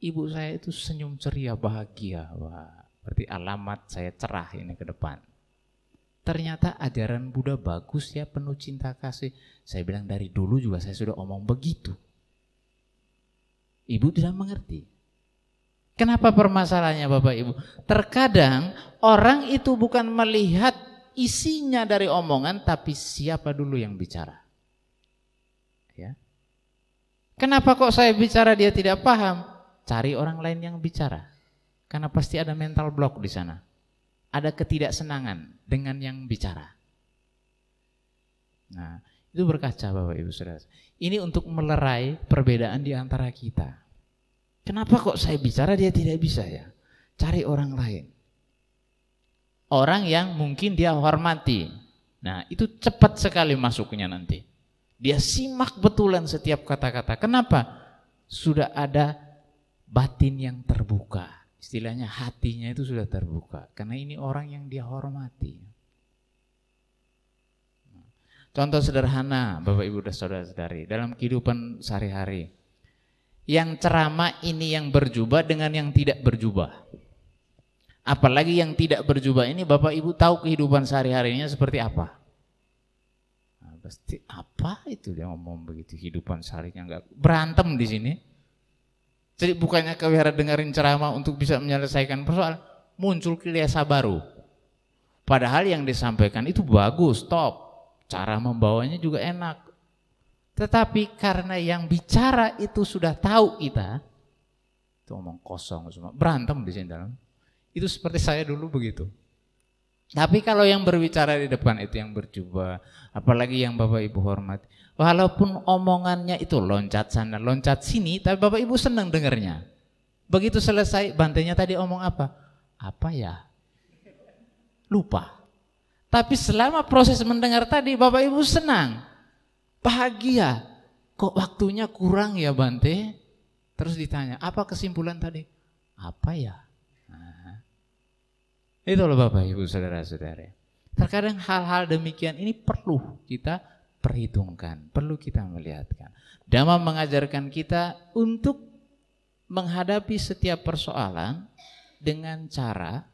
ibu saya itu senyum ceria, bahagia. Wah Berarti alamat saya cerah ini ke depan. Ternyata ajaran Buddha bagus ya, penuh cinta kasih. Saya bilang dari dulu juga saya sudah omong begitu. Ibu tidak mengerti. Kenapa permasalahannya Bapak Ibu? Terkadang orang itu bukan melihat isinya dari omongan, tapi siapa dulu yang bicara. Ya. Kenapa kok saya bicara dia tidak paham? Cari orang lain yang bicara. Karena pasti ada mental block di sana. Ada ketidaksenangan dengan yang bicara. Nah, itu berkaca Bapak Ibu Saudara. Ini untuk melerai perbedaan di antara kita. Kenapa kok saya bicara dia tidak bisa ya? Cari orang lain. Orang yang mungkin dia hormati. Nah, itu cepat sekali masuknya nanti. Dia simak betulan setiap kata-kata. Kenapa? Sudah ada batin yang terbuka istilahnya hatinya itu sudah terbuka karena ini orang yang dia hormati. Contoh sederhana Bapak Ibu dan Saudara-saudari dalam kehidupan sehari-hari. Yang ceramah ini yang berjubah dengan yang tidak berjubah. Apalagi yang tidak berjubah ini Bapak Ibu tahu kehidupan sehari-harinya seperti apa? Nah, pasti apa itu dia ngomong begitu kehidupan seharinya enggak berantem di sini. Jadi bukannya kewihara dengerin ceramah untuk bisa menyelesaikan persoalan, muncul kiasa baru. Padahal yang disampaikan itu bagus, top. Cara membawanya juga enak. Tetapi karena yang bicara itu sudah tahu kita, itu omong kosong semua, berantem di sini dalam. Itu seperti saya dulu begitu. Tapi kalau yang berbicara di depan itu yang berjubah, apalagi yang Bapak Ibu hormati, Walaupun omongannya itu loncat sana, loncat sini, tapi Bapak Ibu senang dengarnya. Begitu selesai, bantainya tadi omong apa? Apa ya? Lupa. Tapi selama proses mendengar tadi, Bapak Ibu senang. Bahagia. Kok waktunya kurang ya Bante? Terus ditanya, apa kesimpulan tadi? Apa ya? Nah, itu loh Bapak Ibu saudara-saudara. Terkadang hal-hal demikian ini perlu kita perhitungkan, perlu kita melihatkan. Dhamma mengajarkan kita untuk menghadapi setiap persoalan dengan cara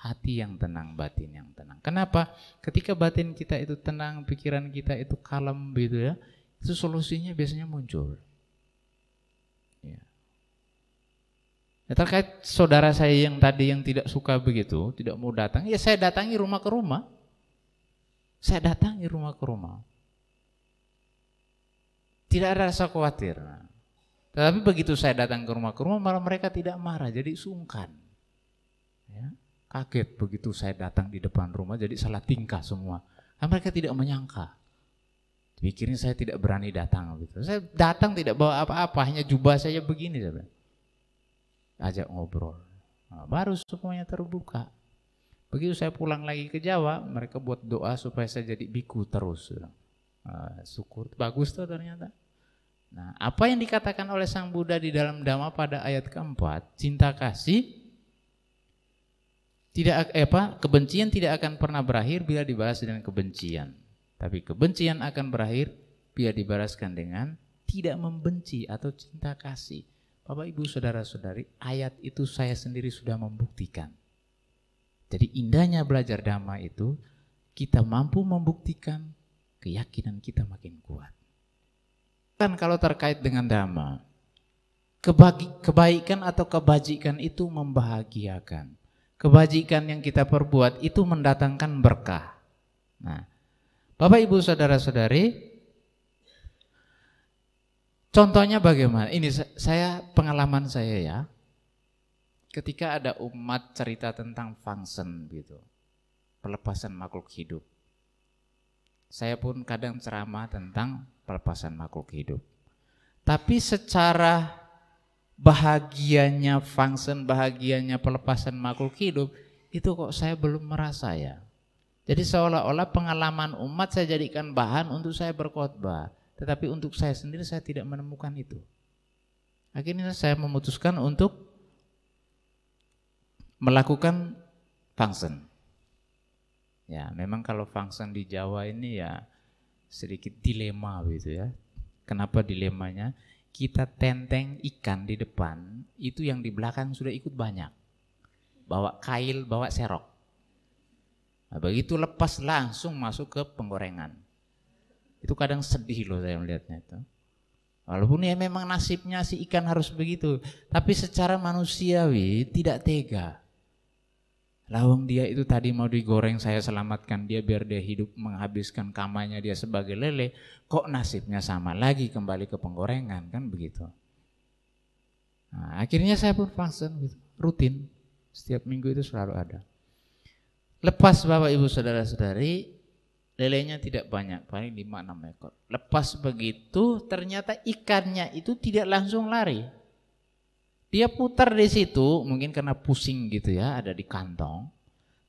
hati yang tenang, batin yang tenang. Kenapa? Ketika batin kita itu tenang, pikiran kita itu kalem gitu ya, itu solusinya biasanya muncul. Ya. ya terkait saudara saya yang tadi yang tidak suka begitu, tidak mau datang, ya saya datangi rumah ke rumah. Saya datangi rumah ke rumah. Tidak ada rasa khawatir. Tetapi begitu saya datang ke rumah ke rumah malah mereka tidak marah, jadi sungkan. Kaget begitu saya datang di depan rumah jadi salah tingkah semua. Kan mereka tidak menyangka. Pikirnya saya tidak berani datang gitu. Saya datang tidak bawa apa-apa, hanya jubah saja begini saja. Ajak ngobrol. Nah, baru semuanya terbuka. Begitu saya pulang lagi ke Jawa, mereka buat doa supaya saya jadi biku terus. Uh, syukur, bagus tuh ternyata. Nah, apa yang dikatakan oleh Sang Buddha di dalam Dhamma pada ayat keempat, cinta kasih tidak eh, apa kebencian tidak akan pernah berakhir bila dibahas dengan kebencian. Tapi kebencian akan berakhir bila dibalaskan dengan tidak membenci atau cinta kasih. Bapak Ibu Saudara-saudari, ayat itu saya sendiri sudah membuktikan. Jadi indahnya belajar dhamma itu kita mampu membuktikan keyakinan kita makin kuat. Kan kalau terkait dengan dhamma, kebaikan atau kebajikan itu membahagiakan. Kebajikan yang kita perbuat itu mendatangkan berkah. Nah, Bapak Ibu Saudara-saudari, Contohnya bagaimana? Ini saya pengalaman saya ya. Ketika ada umat cerita tentang function gitu. Pelepasan makhluk hidup. Saya pun kadang ceramah tentang pelepasan makhluk hidup. Tapi secara bahagianya function, bahagianya pelepasan makhluk hidup, itu kok saya belum merasa ya. Jadi seolah-olah pengalaman umat saya jadikan bahan untuk saya berkhotbah. Tetapi untuk saya sendiri saya tidak menemukan itu. Akhirnya saya memutuskan untuk melakukan function. Ya, memang kalau function di Jawa ini ya sedikit dilema gitu ya. Kenapa dilemanya? Kita tenteng ikan di depan, itu yang di belakang sudah ikut banyak. Bawa kail, bawa serok. Nah, begitu lepas langsung masuk ke penggorengan. Itu kadang sedih loh saya melihatnya itu. Walaupun ya memang nasibnya si ikan harus begitu, tapi secara manusiawi tidak tega. Lawang dia itu tadi mau digoreng saya selamatkan dia biar dia hidup menghabiskan kamanya dia sebagai lele, kok nasibnya sama lagi kembali ke penggorengan kan begitu. Nah, akhirnya saya pun gitu, rutin setiap minggu itu selalu ada. Lepas Bapak Ibu Saudara-saudari, lelenya tidak banyak, paling 5-6 ekor. Lepas begitu ternyata ikannya itu tidak langsung lari. Dia putar di situ, mungkin karena pusing gitu ya, ada di kantong.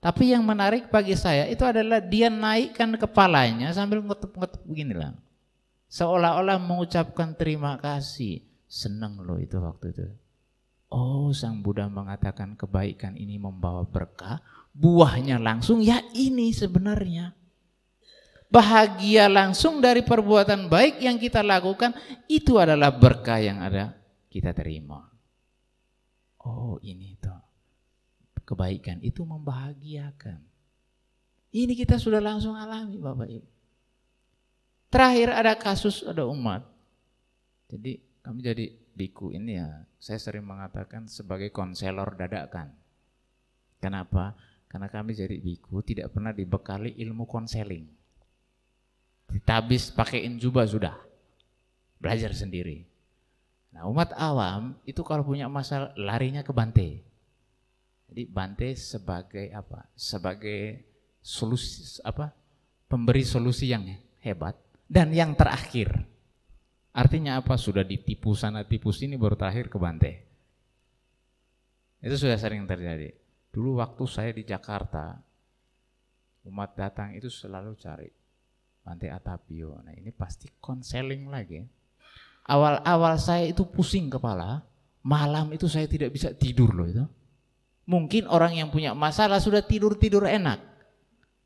Tapi yang menarik bagi saya itu adalah dia naikkan kepalanya sambil ngetup-ngetup begini lah. Seolah-olah mengucapkan terima kasih. Senang loh itu waktu itu. Oh, Sang Buddha mengatakan kebaikan ini membawa berkah, buahnya langsung ya ini sebenarnya bahagia langsung dari perbuatan baik yang kita lakukan itu adalah berkah yang ada kita terima. Oh ini tuh kebaikan itu membahagiakan. Ini kita sudah langsung alami Bapak Ibu. Terakhir ada kasus ada umat. Jadi kami jadi biku ini ya saya sering mengatakan sebagai konselor dadakan. Kenapa? Karena kami jadi biku tidak pernah dibekali ilmu konseling ditabis pakaiin jubah sudah. Belajar sendiri. Nah umat awam itu kalau punya masalah larinya ke Bante. Jadi Bante sebagai apa? Sebagai solusi apa? Pemberi solusi yang hebat dan yang terakhir. Artinya apa? Sudah ditipu sana tipu sini baru terakhir ke Bante. Itu sudah sering terjadi. Dulu waktu saya di Jakarta, umat datang itu selalu cari Bante Atapio. Nah ini pasti konseling lagi. Awal-awal saya itu pusing kepala, malam itu saya tidak bisa tidur loh itu. Mungkin orang yang punya masalah sudah tidur-tidur enak.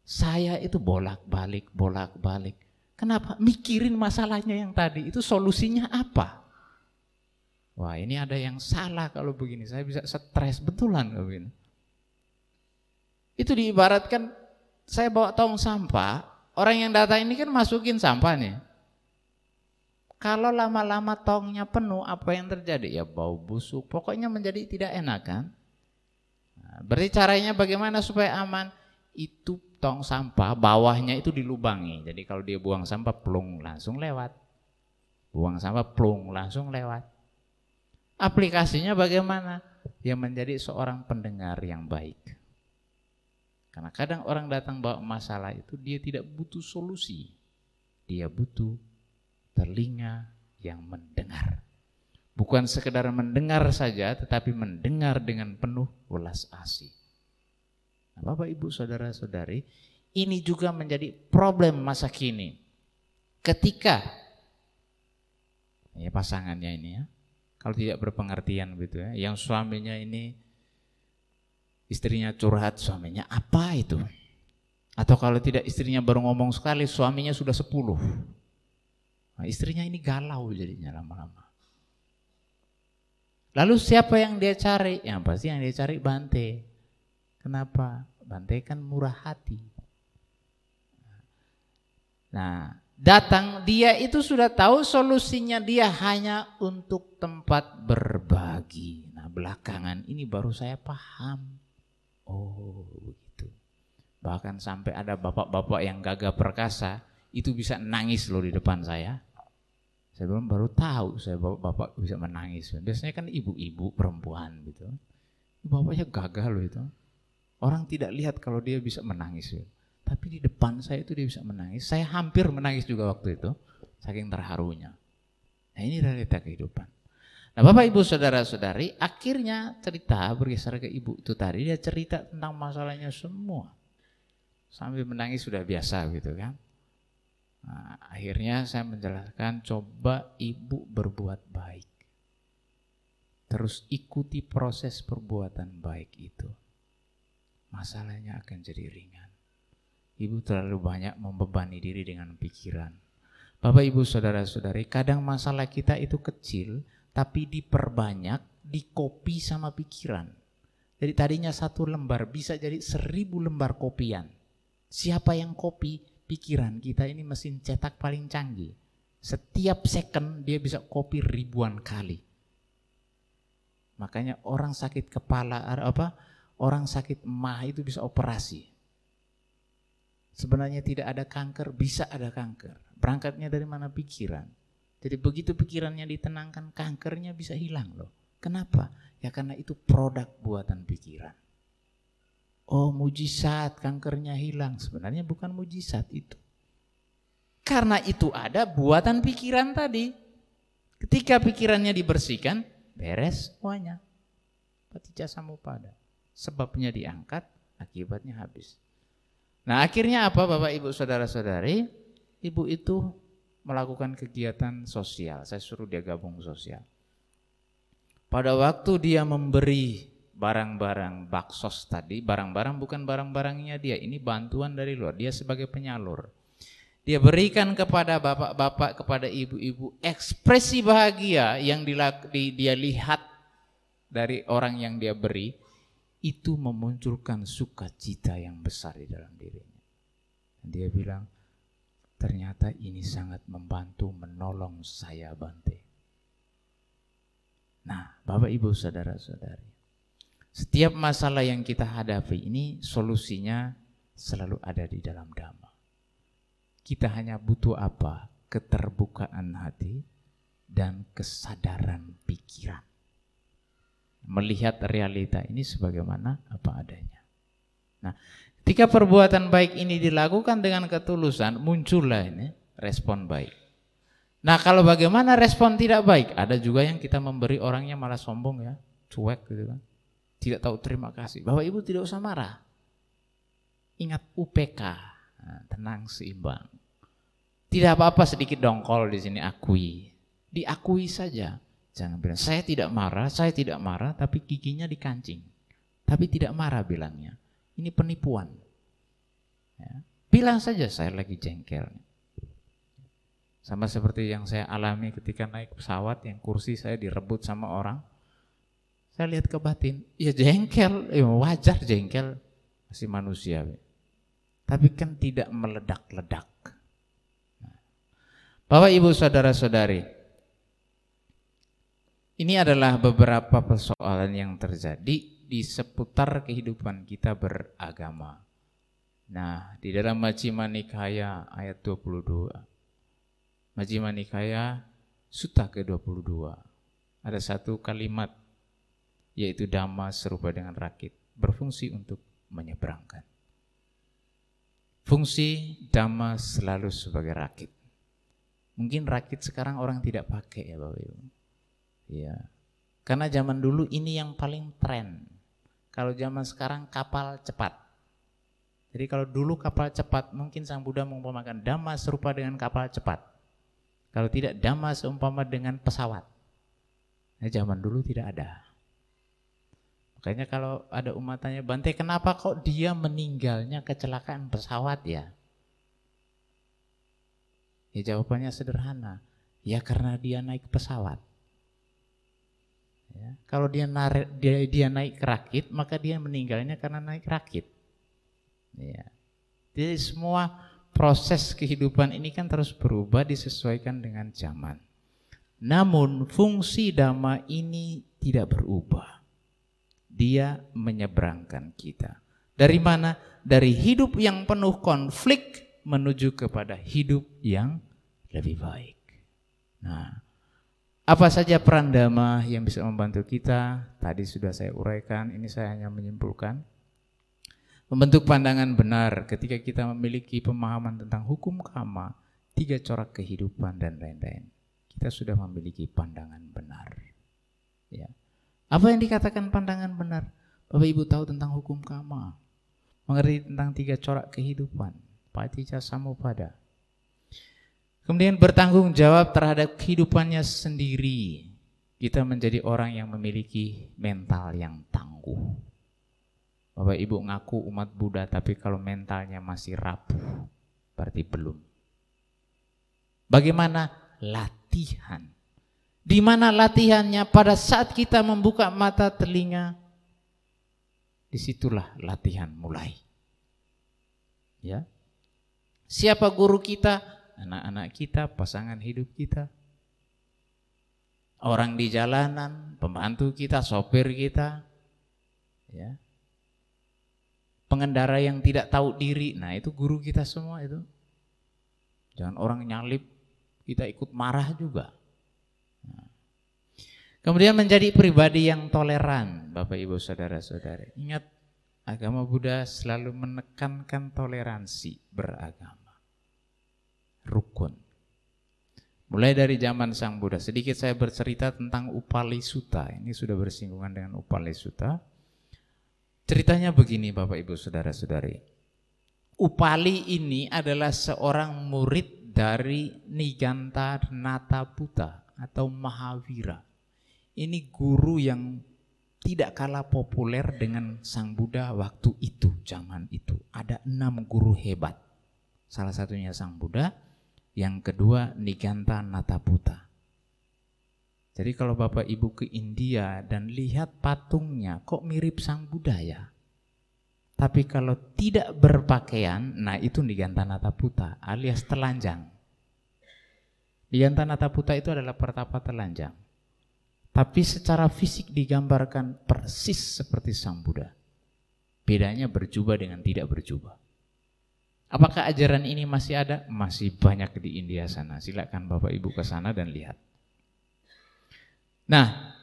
Saya itu bolak-balik, bolak-balik. Kenapa? Mikirin masalahnya yang tadi, itu solusinya apa? Wah ini ada yang salah kalau begini, saya bisa stres betulan kalau. Itu diibaratkan saya bawa tong sampah, Orang yang datang ini kan masukin sampah nih. Kalau lama-lama tongnya penuh, apa yang terjadi? Ya bau busuk, pokoknya menjadi tidak enak kan? Nah, berarti caranya bagaimana supaya aman? Itu tong sampah, bawahnya itu dilubangi. Jadi kalau dia buang sampah, plung langsung lewat. Buang sampah, plung langsung lewat. Aplikasinya bagaimana? Dia menjadi seorang pendengar yang baik. Karena kadang orang datang bawa masalah itu dia tidak butuh solusi. Dia butuh telinga yang mendengar. Bukan sekedar mendengar saja tetapi mendengar dengan penuh welas asih. Nah, Bapak Ibu Saudara-saudari, ini juga menjadi problem masa kini. Ketika ya pasangannya ini ya, kalau tidak berpengertian gitu ya, yang suaminya ini istrinya curhat, suaminya apa itu? Atau kalau tidak istrinya baru ngomong sekali, suaminya sudah sepuluh. Nah, istrinya ini galau jadinya lama-lama. Lalu siapa yang dia cari? Yang pasti yang dia cari Bante. Kenapa? Bante kan murah hati. Nah, datang dia itu sudah tahu solusinya dia hanya untuk tempat berbagi. Nah, belakangan ini baru saya paham. Oh, begitu. Bahkan sampai ada bapak-bapak yang gagah perkasa itu bisa nangis loh di depan saya. Saya belum baru tahu saya bapak-bapak bisa menangis. Biasanya kan ibu-ibu perempuan gitu. Bapaknya gagah loh itu. Orang tidak lihat kalau dia bisa menangis. Tapi di depan saya itu dia bisa menangis. Saya hampir menangis juga waktu itu. Saking terharunya. Nah ini realita kehidupan. Nah Bapak Ibu Saudara-saudari akhirnya cerita bergeser ke ibu itu tadi. Dia cerita tentang masalahnya semua. Sambil menangis sudah biasa gitu kan. Nah, akhirnya saya menjelaskan coba ibu berbuat baik. Terus ikuti proses perbuatan baik itu. Masalahnya akan jadi ringan. Ibu terlalu banyak membebani diri dengan pikiran. Bapak ibu saudara-saudari kadang masalah kita itu kecil tapi diperbanyak, dikopi sama pikiran. Jadi tadinya satu lembar bisa jadi seribu lembar kopian. Siapa yang kopi, pikiran kita ini mesin cetak paling canggih. Setiap second dia bisa copy ribuan kali. Makanya orang sakit kepala apa? Orang sakit mah itu bisa operasi. Sebenarnya tidak ada kanker, bisa ada kanker. Berangkatnya dari mana pikiran. Jadi begitu pikirannya ditenangkan, kankernya bisa hilang loh. Kenapa? Ya karena itu produk buatan pikiran. Oh mujizat kankernya hilang. Sebenarnya bukan mujizat itu. Karena itu ada buatan pikiran tadi. Ketika pikirannya dibersihkan, beres semuanya. Patija pada. Sebabnya diangkat, akibatnya habis. Nah akhirnya apa Bapak Ibu Saudara-saudari? Ibu itu melakukan kegiatan sosial. Saya suruh dia gabung sosial. Pada waktu dia memberi barang-barang baksos tadi, barang-barang bukan barang-barangnya dia, ini bantuan dari luar, dia sebagai penyalur. Dia berikan kepada bapak-bapak, kepada ibu-ibu ekspresi bahagia yang dia lihat dari orang yang dia beri, itu memunculkan sukacita yang besar di dalam dirinya. Dia bilang, ternyata ini sangat membantu menolong saya Bante. Nah, Bapak Ibu Saudara-saudari, setiap masalah yang kita hadapi ini solusinya selalu ada di dalam dhamma. Kita hanya butuh apa? Keterbukaan hati dan kesadaran pikiran. Melihat realita ini sebagaimana apa adanya. Nah, ketika perbuatan baik ini dilakukan dengan ketulusan, muncullah ini respon baik. Nah, kalau bagaimana respon tidak baik? Ada juga yang kita memberi orangnya malah sombong ya, cuek gitu kan tidak tahu terima kasih. Bapak Ibu tidak usah marah. Ingat UPK, nah, tenang seimbang. Tidak apa-apa sedikit dongkol di sini akui. Diakui saja. Jangan bilang saya tidak marah, saya tidak marah, tapi giginya dikancing. Tapi tidak marah bilangnya. Ini penipuan. Ya. Bilang saja saya lagi jengkel. Sama seperti yang saya alami ketika naik pesawat yang kursi saya direbut sama orang. Saya lihat ke batin, ya jengkel, ya wajar jengkel, masih manusia. Tapi kan tidak meledak-ledak. Bapak Ibu Saudara-saudari, ini adalah beberapa persoalan yang terjadi di seputar kehidupan kita beragama. Nah, di dalam Majjhima Nikaya ayat 22. Majjhima Nikaya Sutta ke-22. Ada satu kalimat yaitu dhamma serupa dengan rakit, berfungsi untuk menyeberangkan. Fungsi dhamma selalu sebagai rakit. Mungkin rakit sekarang orang tidak pakai ya Bapak Ibu. Ya. Karena zaman dulu ini yang paling tren. Kalau zaman sekarang kapal cepat. Jadi kalau dulu kapal cepat, mungkin Sang Buddha mengumpamakan dhamma serupa dengan kapal cepat. Kalau tidak dhamma seumpama dengan pesawat. Nah, zaman dulu tidak ada. Makanya kalau ada umatannya Bante, kenapa kok dia meninggalnya kecelakaan pesawat ya? Ya jawabannya sederhana. Ya karena dia naik pesawat. Ya, kalau dia, narik, dia dia naik rakit, maka dia meninggalnya karena naik rakit. Ya. Jadi semua proses kehidupan ini kan terus berubah disesuaikan dengan zaman. Namun fungsi dhamma ini tidak berubah. Dia menyeberangkan kita. Dari mana? Dari hidup yang penuh konflik menuju kepada hidup yang lebih baik. Nah, apa saja peran dhamma yang bisa membantu kita? Tadi sudah saya uraikan, ini saya hanya menyimpulkan. Membentuk pandangan benar ketika kita memiliki pemahaman tentang hukum kama, tiga corak kehidupan dan lain-lain. Kita sudah memiliki pandangan benar. Ya. Apa yang dikatakan pandangan benar? Bapak Ibu tahu tentang hukum kama, mengerti tentang tiga corak kehidupan, patija samupada. Kemudian bertanggung jawab terhadap kehidupannya sendiri. Kita menjadi orang yang memiliki mental yang tangguh. Bapak Ibu ngaku umat Buddha tapi kalau mentalnya masih rapuh, berarti belum. Bagaimana? Latihan. Di mana latihannya? Pada saat kita membuka mata telinga, di situlah latihan mulai. Ya, Siapa guru kita? Anak-anak kita, pasangan hidup kita. Orang di jalanan, pembantu kita, sopir kita. Ya. Pengendara yang tidak tahu diri, nah itu guru kita semua itu. Jangan orang nyalip, kita ikut marah juga. Kemudian menjadi pribadi yang toleran, Bapak Ibu Saudara-saudari. Ingat Agama Buddha selalu menekankan toleransi beragama. Rukun. Mulai dari zaman Sang Buddha, sedikit saya bercerita tentang Upali Sutta. Ini sudah bersinggungan dengan Upali Sutta. Ceritanya begini Bapak Ibu Saudara-saudari. Upali ini adalah seorang murid dari Niganta Nataputa atau Mahavira. Ini guru yang tidak kalah populer dengan Sang Buddha waktu itu, zaman itu. Ada enam guru hebat. Salah satunya Sang Buddha, yang kedua Niganta Nataputa. Jadi kalau Bapak Ibu ke India dan lihat patungnya, kok mirip Sang Buddha ya? Tapi kalau tidak berpakaian, nah itu Niganta Nataputa alias telanjang. Niganta Nataputa itu adalah pertapa telanjang. Tapi secara fisik digambarkan persis seperti Sang Buddha. Bedanya berjubah dengan tidak berjubah. Apakah ajaran ini masih ada? Masih banyak di India sana. Silakan Bapak Ibu ke sana dan lihat. Nah,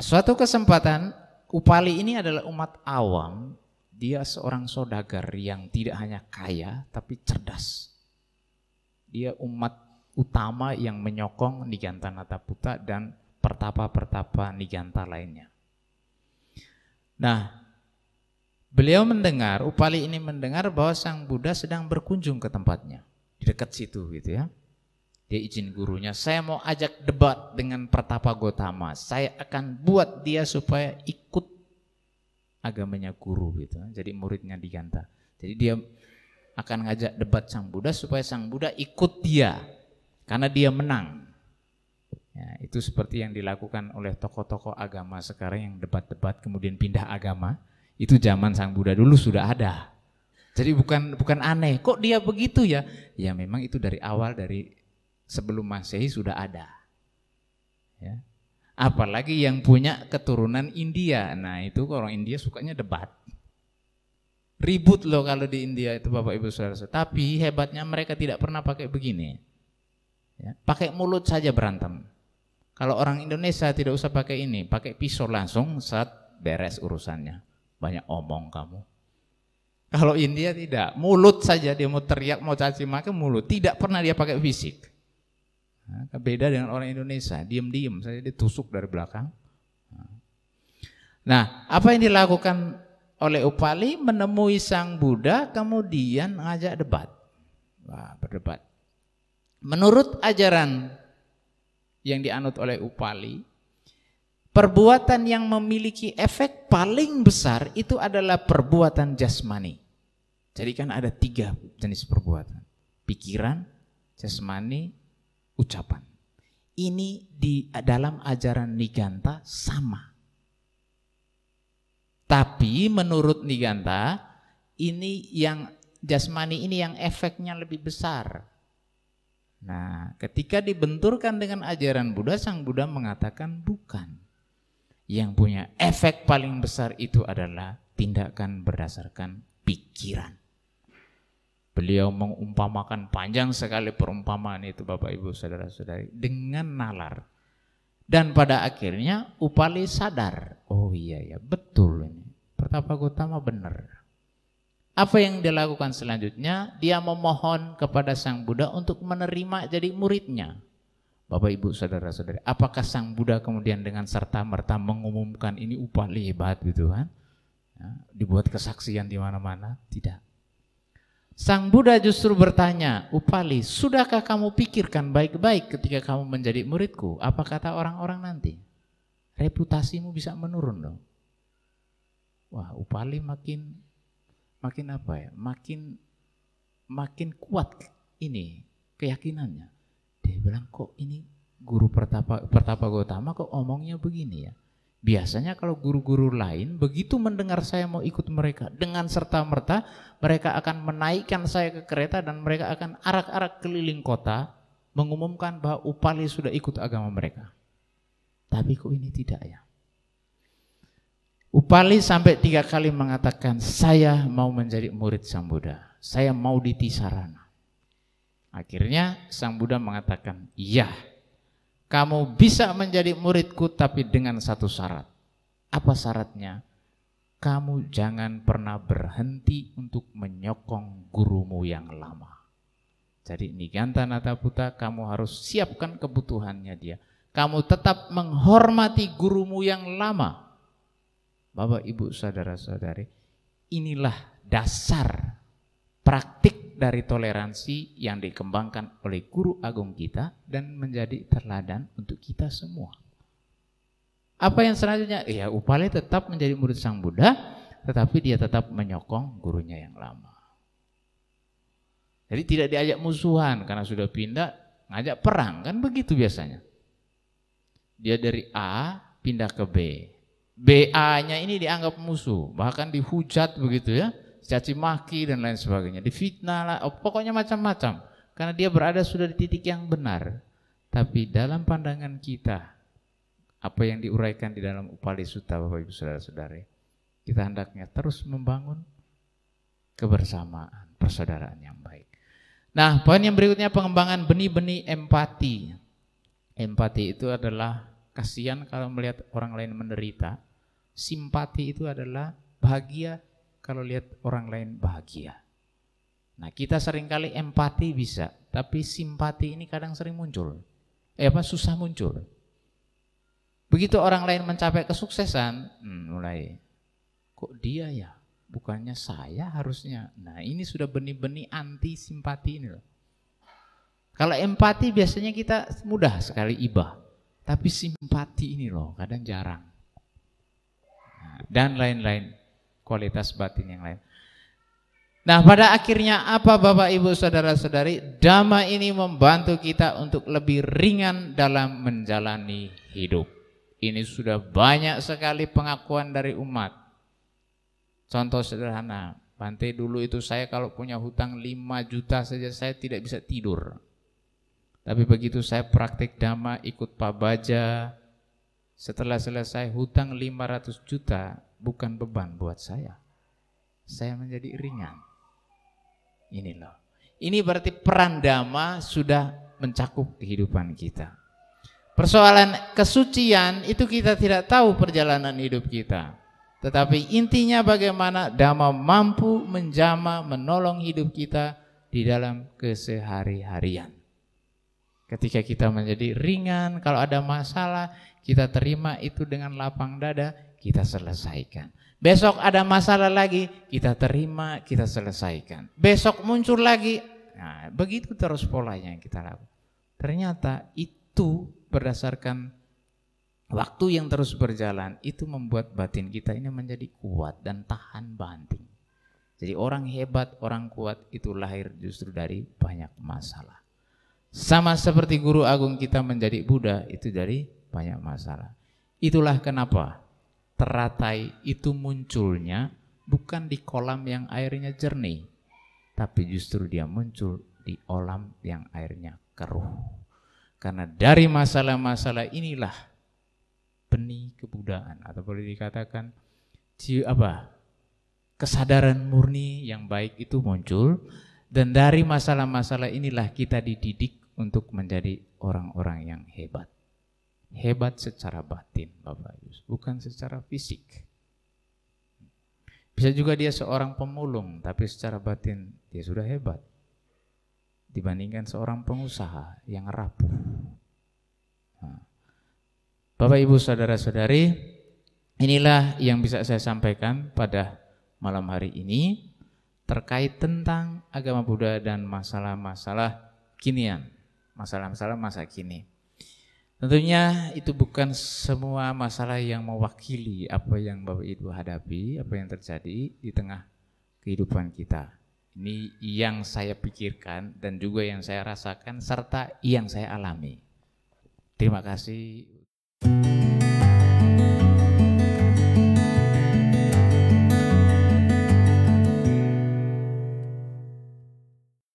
suatu kesempatan Upali ini adalah umat awam. Dia seorang saudagar yang tidak hanya kaya tapi cerdas. Dia umat utama yang menyokong Nigantana Taputa dan pertapa-pertapa Niganta lainnya. Nah, beliau mendengar, Upali ini mendengar bahwa Sang Buddha sedang berkunjung ke tempatnya. Di dekat situ gitu ya. Dia izin gurunya, saya mau ajak debat dengan Pertapa Gotama. Saya akan buat dia supaya ikut agamanya guru gitu. Jadi muridnya diganta. Jadi dia akan ngajak debat Sang Buddha supaya Sang Buddha ikut dia. Karena dia menang. Ya, itu seperti yang dilakukan oleh tokoh-tokoh agama sekarang yang debat-debat kemudian pindah agama. Itu zaman Sang Buddha dulu sudah ada. Jadi bukan bukan aneh. Kok dia begitu ya? Ya memang itu dari awal dari sebelum Masehi sudah ada. Ya. Apalagi yang punya keturunan India. Nah, itu orang India sukanya debat. Ribut loh kalau di India itu Bapak Ibu Saudara. Tapi hebatnya mereka tidak pernah pakai begini. Ya, pakai mulut saja berantem. Kalau orang Indonesia tidak usah pakai ini, pakai pisau langsung saat beres urusannya. Banyak omong kamu. Kalau India tidak, mulut saja dia mau teriak, mau caci maki mulut. Tidak pernah dia pakai fisik. Nah, beda dengan orang Indonesia, diam-diam saja ditusuk dari belakang. Nah, apa yang dilakukan oleh Upali menemui Sang Buddha kemudian ngajak debat. Wah, berdebat. Menurut ajaran yang dianut oleh Upali, perbuatan yang memiliki efek paling besar itu adalah perbuatan jasmani. Jadi kan ada tiga jenis perbuatan. Pikiran, jasmani, ucapan. Ini di dalam ajaran Niganta sama. Tapi menurut Niganta, ini yang jasmani ini yang efeknya lebih besar. Nah, ketika dibenturkan dengan ajaran Buddha, Sang Buddha mengatakan bukan. Yang punya efek paling besar itu adalah tindakan berdasarkan pikiran. Beliau mengumpamakan panjang sekali perumpamaan itu Bapak Ibu Saudara-saudari dengan nalar. Dan pada akhirnya Upali sadar, oh iya ya betul ini. Pertapa Gotama benar. Apa yang dilakukan selanjutnya? Dia memohon kepada Sang Buddha untuk menerima jadi muridnya. Bapak Ibu Saudara-saudari, apakah Sang Buddha kemudian dengan serta merta mengumumkan ini upah hebat gitu kan? Ya, dibuat kesaksian di mana-mana? Tidak. Sang Buddha justru bertanya, Upali, sudahkah kamu pikirkan baik-baik ketika kamu menjadi muridku? Apa kata orang-orang nanti? Reputasimu bisa menurun dong. Wah, Upali makin makin apa ya? Makin makin kuat ini keyakinannya. Dia bilang kok ini guru pertapa pertapa Gotama kok omongnya begini ya. Biasanya kalau guru-guru lain begitu mendengar saya mau ikut mereka dengan serta merta mereka akan menaikkan saya ke kereta dan mereka akan arak-arak keliling kota mengumumkan bahwa Upali sudah ikut agama mereka. Tapi kok ini tidak ya? Upali sampai tiga kali mengatakan, saya mau menjadi murid Sang Buddha. Saya mau di Tisarana. Akhirnya Sang Buddha mengatakan, iya, kamu bisa menjadi muridku tapi dengan satu syarat. Apa syaratnya? Kamu jangan pernah berhenti untuk menyokong gurumu yang lama. Jadi Niganta Nataputa kamu harus siapkan kebutuhannya dia. Kamu tetap menghormati gurumu yang lama Bapak, Ibu, saudara-saudari, inilah dasar praktik dari toleransi yang dikembangkan oleh guru agung kita dan menjadi teladan untuk kita semua. Apa yang selanjutnya? Ya, Upale tetap menjadi murid Sang Buddha, tetapi dia tetap menyokong gurunya yang lama. Jadi tidak diajak musuhan karena sudah pindah, ngajak perang, kan begitu biasanya. Dia dari A pindah ke B, BA-nya ini dianggap musuh, bahkan dihujat begitu ya, caci maki dan lain sebagainya, difitnah lah, oh, pokoknya macam-macam. Karena dia berada sudah di titik yang benar. Tapi dalam pandangan kita, apa yang diuraikan di dalam Upali Sutta Bapak Ibu Saudara-saudari, kita hendaknya terus membangun kebersamaan, persaudaraan yang baik. Nah, poin yang berikutnya pengembangan benih-benih empati. Empati itu adalah kasihan kalau melihat orang lain menderita, simpati itu adalah bahagia kalau lihat orang lain bahagia. Nah kita sering kali empati bisa, tapi simpati ini kadang sering muncul. Eh apa susah muncul. Begitu orang lain mencapai kesuksesan, hmm, mulai kok dia ya, bukannya saya harusnya. Nah ini sudah benih-benih anti simpati ini loh. Kalau empati biasanya kita mudah sekali ibah, tapi simpati ini loh kadang jarang dan lain-lain kualitas batin yang lain. Nah pada akhirnya apa Bapak Ibu Saudara-saudari? Dhamma ini membantu kita untuk lebih ringan dalam menjalani hidup. Ini sudah banyak sekali pengakuan dari umat. Contoh sederhana Bante dulu itu saya kalau punya hutang 5 juta saja saya tidak bisa tidur. Tapi begitu saya praktik Dhamma ikut Pak Baja setelah selesai hutang 500 juta bukan beban buat saya. Saya menjadi ringan. Ini loh. Ini berarti peran dhamma sudah mencakup kehidupan kita. Persoalan kesucian itu kita tidak tahu perjalanan hidup kita. Tetapi intinya bagaimana dhamma mampu menjama, menolong hidup kita di dalam kesehari-harian. Ketika kita menjadi ringan, kalau ada masalah, kita terima itu dengan lapang dada, kita selesaikan. Besok ada masalah lagi, kita terima, kita selesaikan. Besok muncul lagi, nah begitu terus polanya yang kita lakukan. Ternyata itu berdasarkan waktu yang terus berjalan, itu membuat batin kita ini menjadi kuat dan tahan banting. Jadi orang hebat, orang kuat itu lahir justru dari banyak masalah. Sama seperti guru agung kita menjadi Buddha itu dari banyak masalah. Itulah kenapa teratai itu munculnya bukan di kolam yang airnya jernih, tapi justru dia muncul di kolam yang airnya keruh. Karena dari masalah-masalah inilah benih kebudayaan atau boleh dikatakan apa kesadaran murni yang baik itu muncul dan dari masalah-masalah inilah kita dididik untuk menjadi orang-orang yang hebat hebat secara batin Bapak Ibu, bukan secara fisik. Bisa juga dia seorang pemulung, tapi secara batin dia sudah hebat. Dibandingkan seorang pengusaha yang rapuh. Bapak Ibu saudara-saudari, inilah yang bisa saya sampaikan pada malam hari ini terkait tentang agama Buddha dan masalah-masalah kinian, masalah-masalah masa kini. Tentunya itu bukan semua masalah yang mewakili apa yang Bapak Ibu hadapi, apa yang terjadi di tengah kehidupan kita. Ini yang saya pikirkan dan juga yang saya rasakan serta yang saya alami. Terima kasih.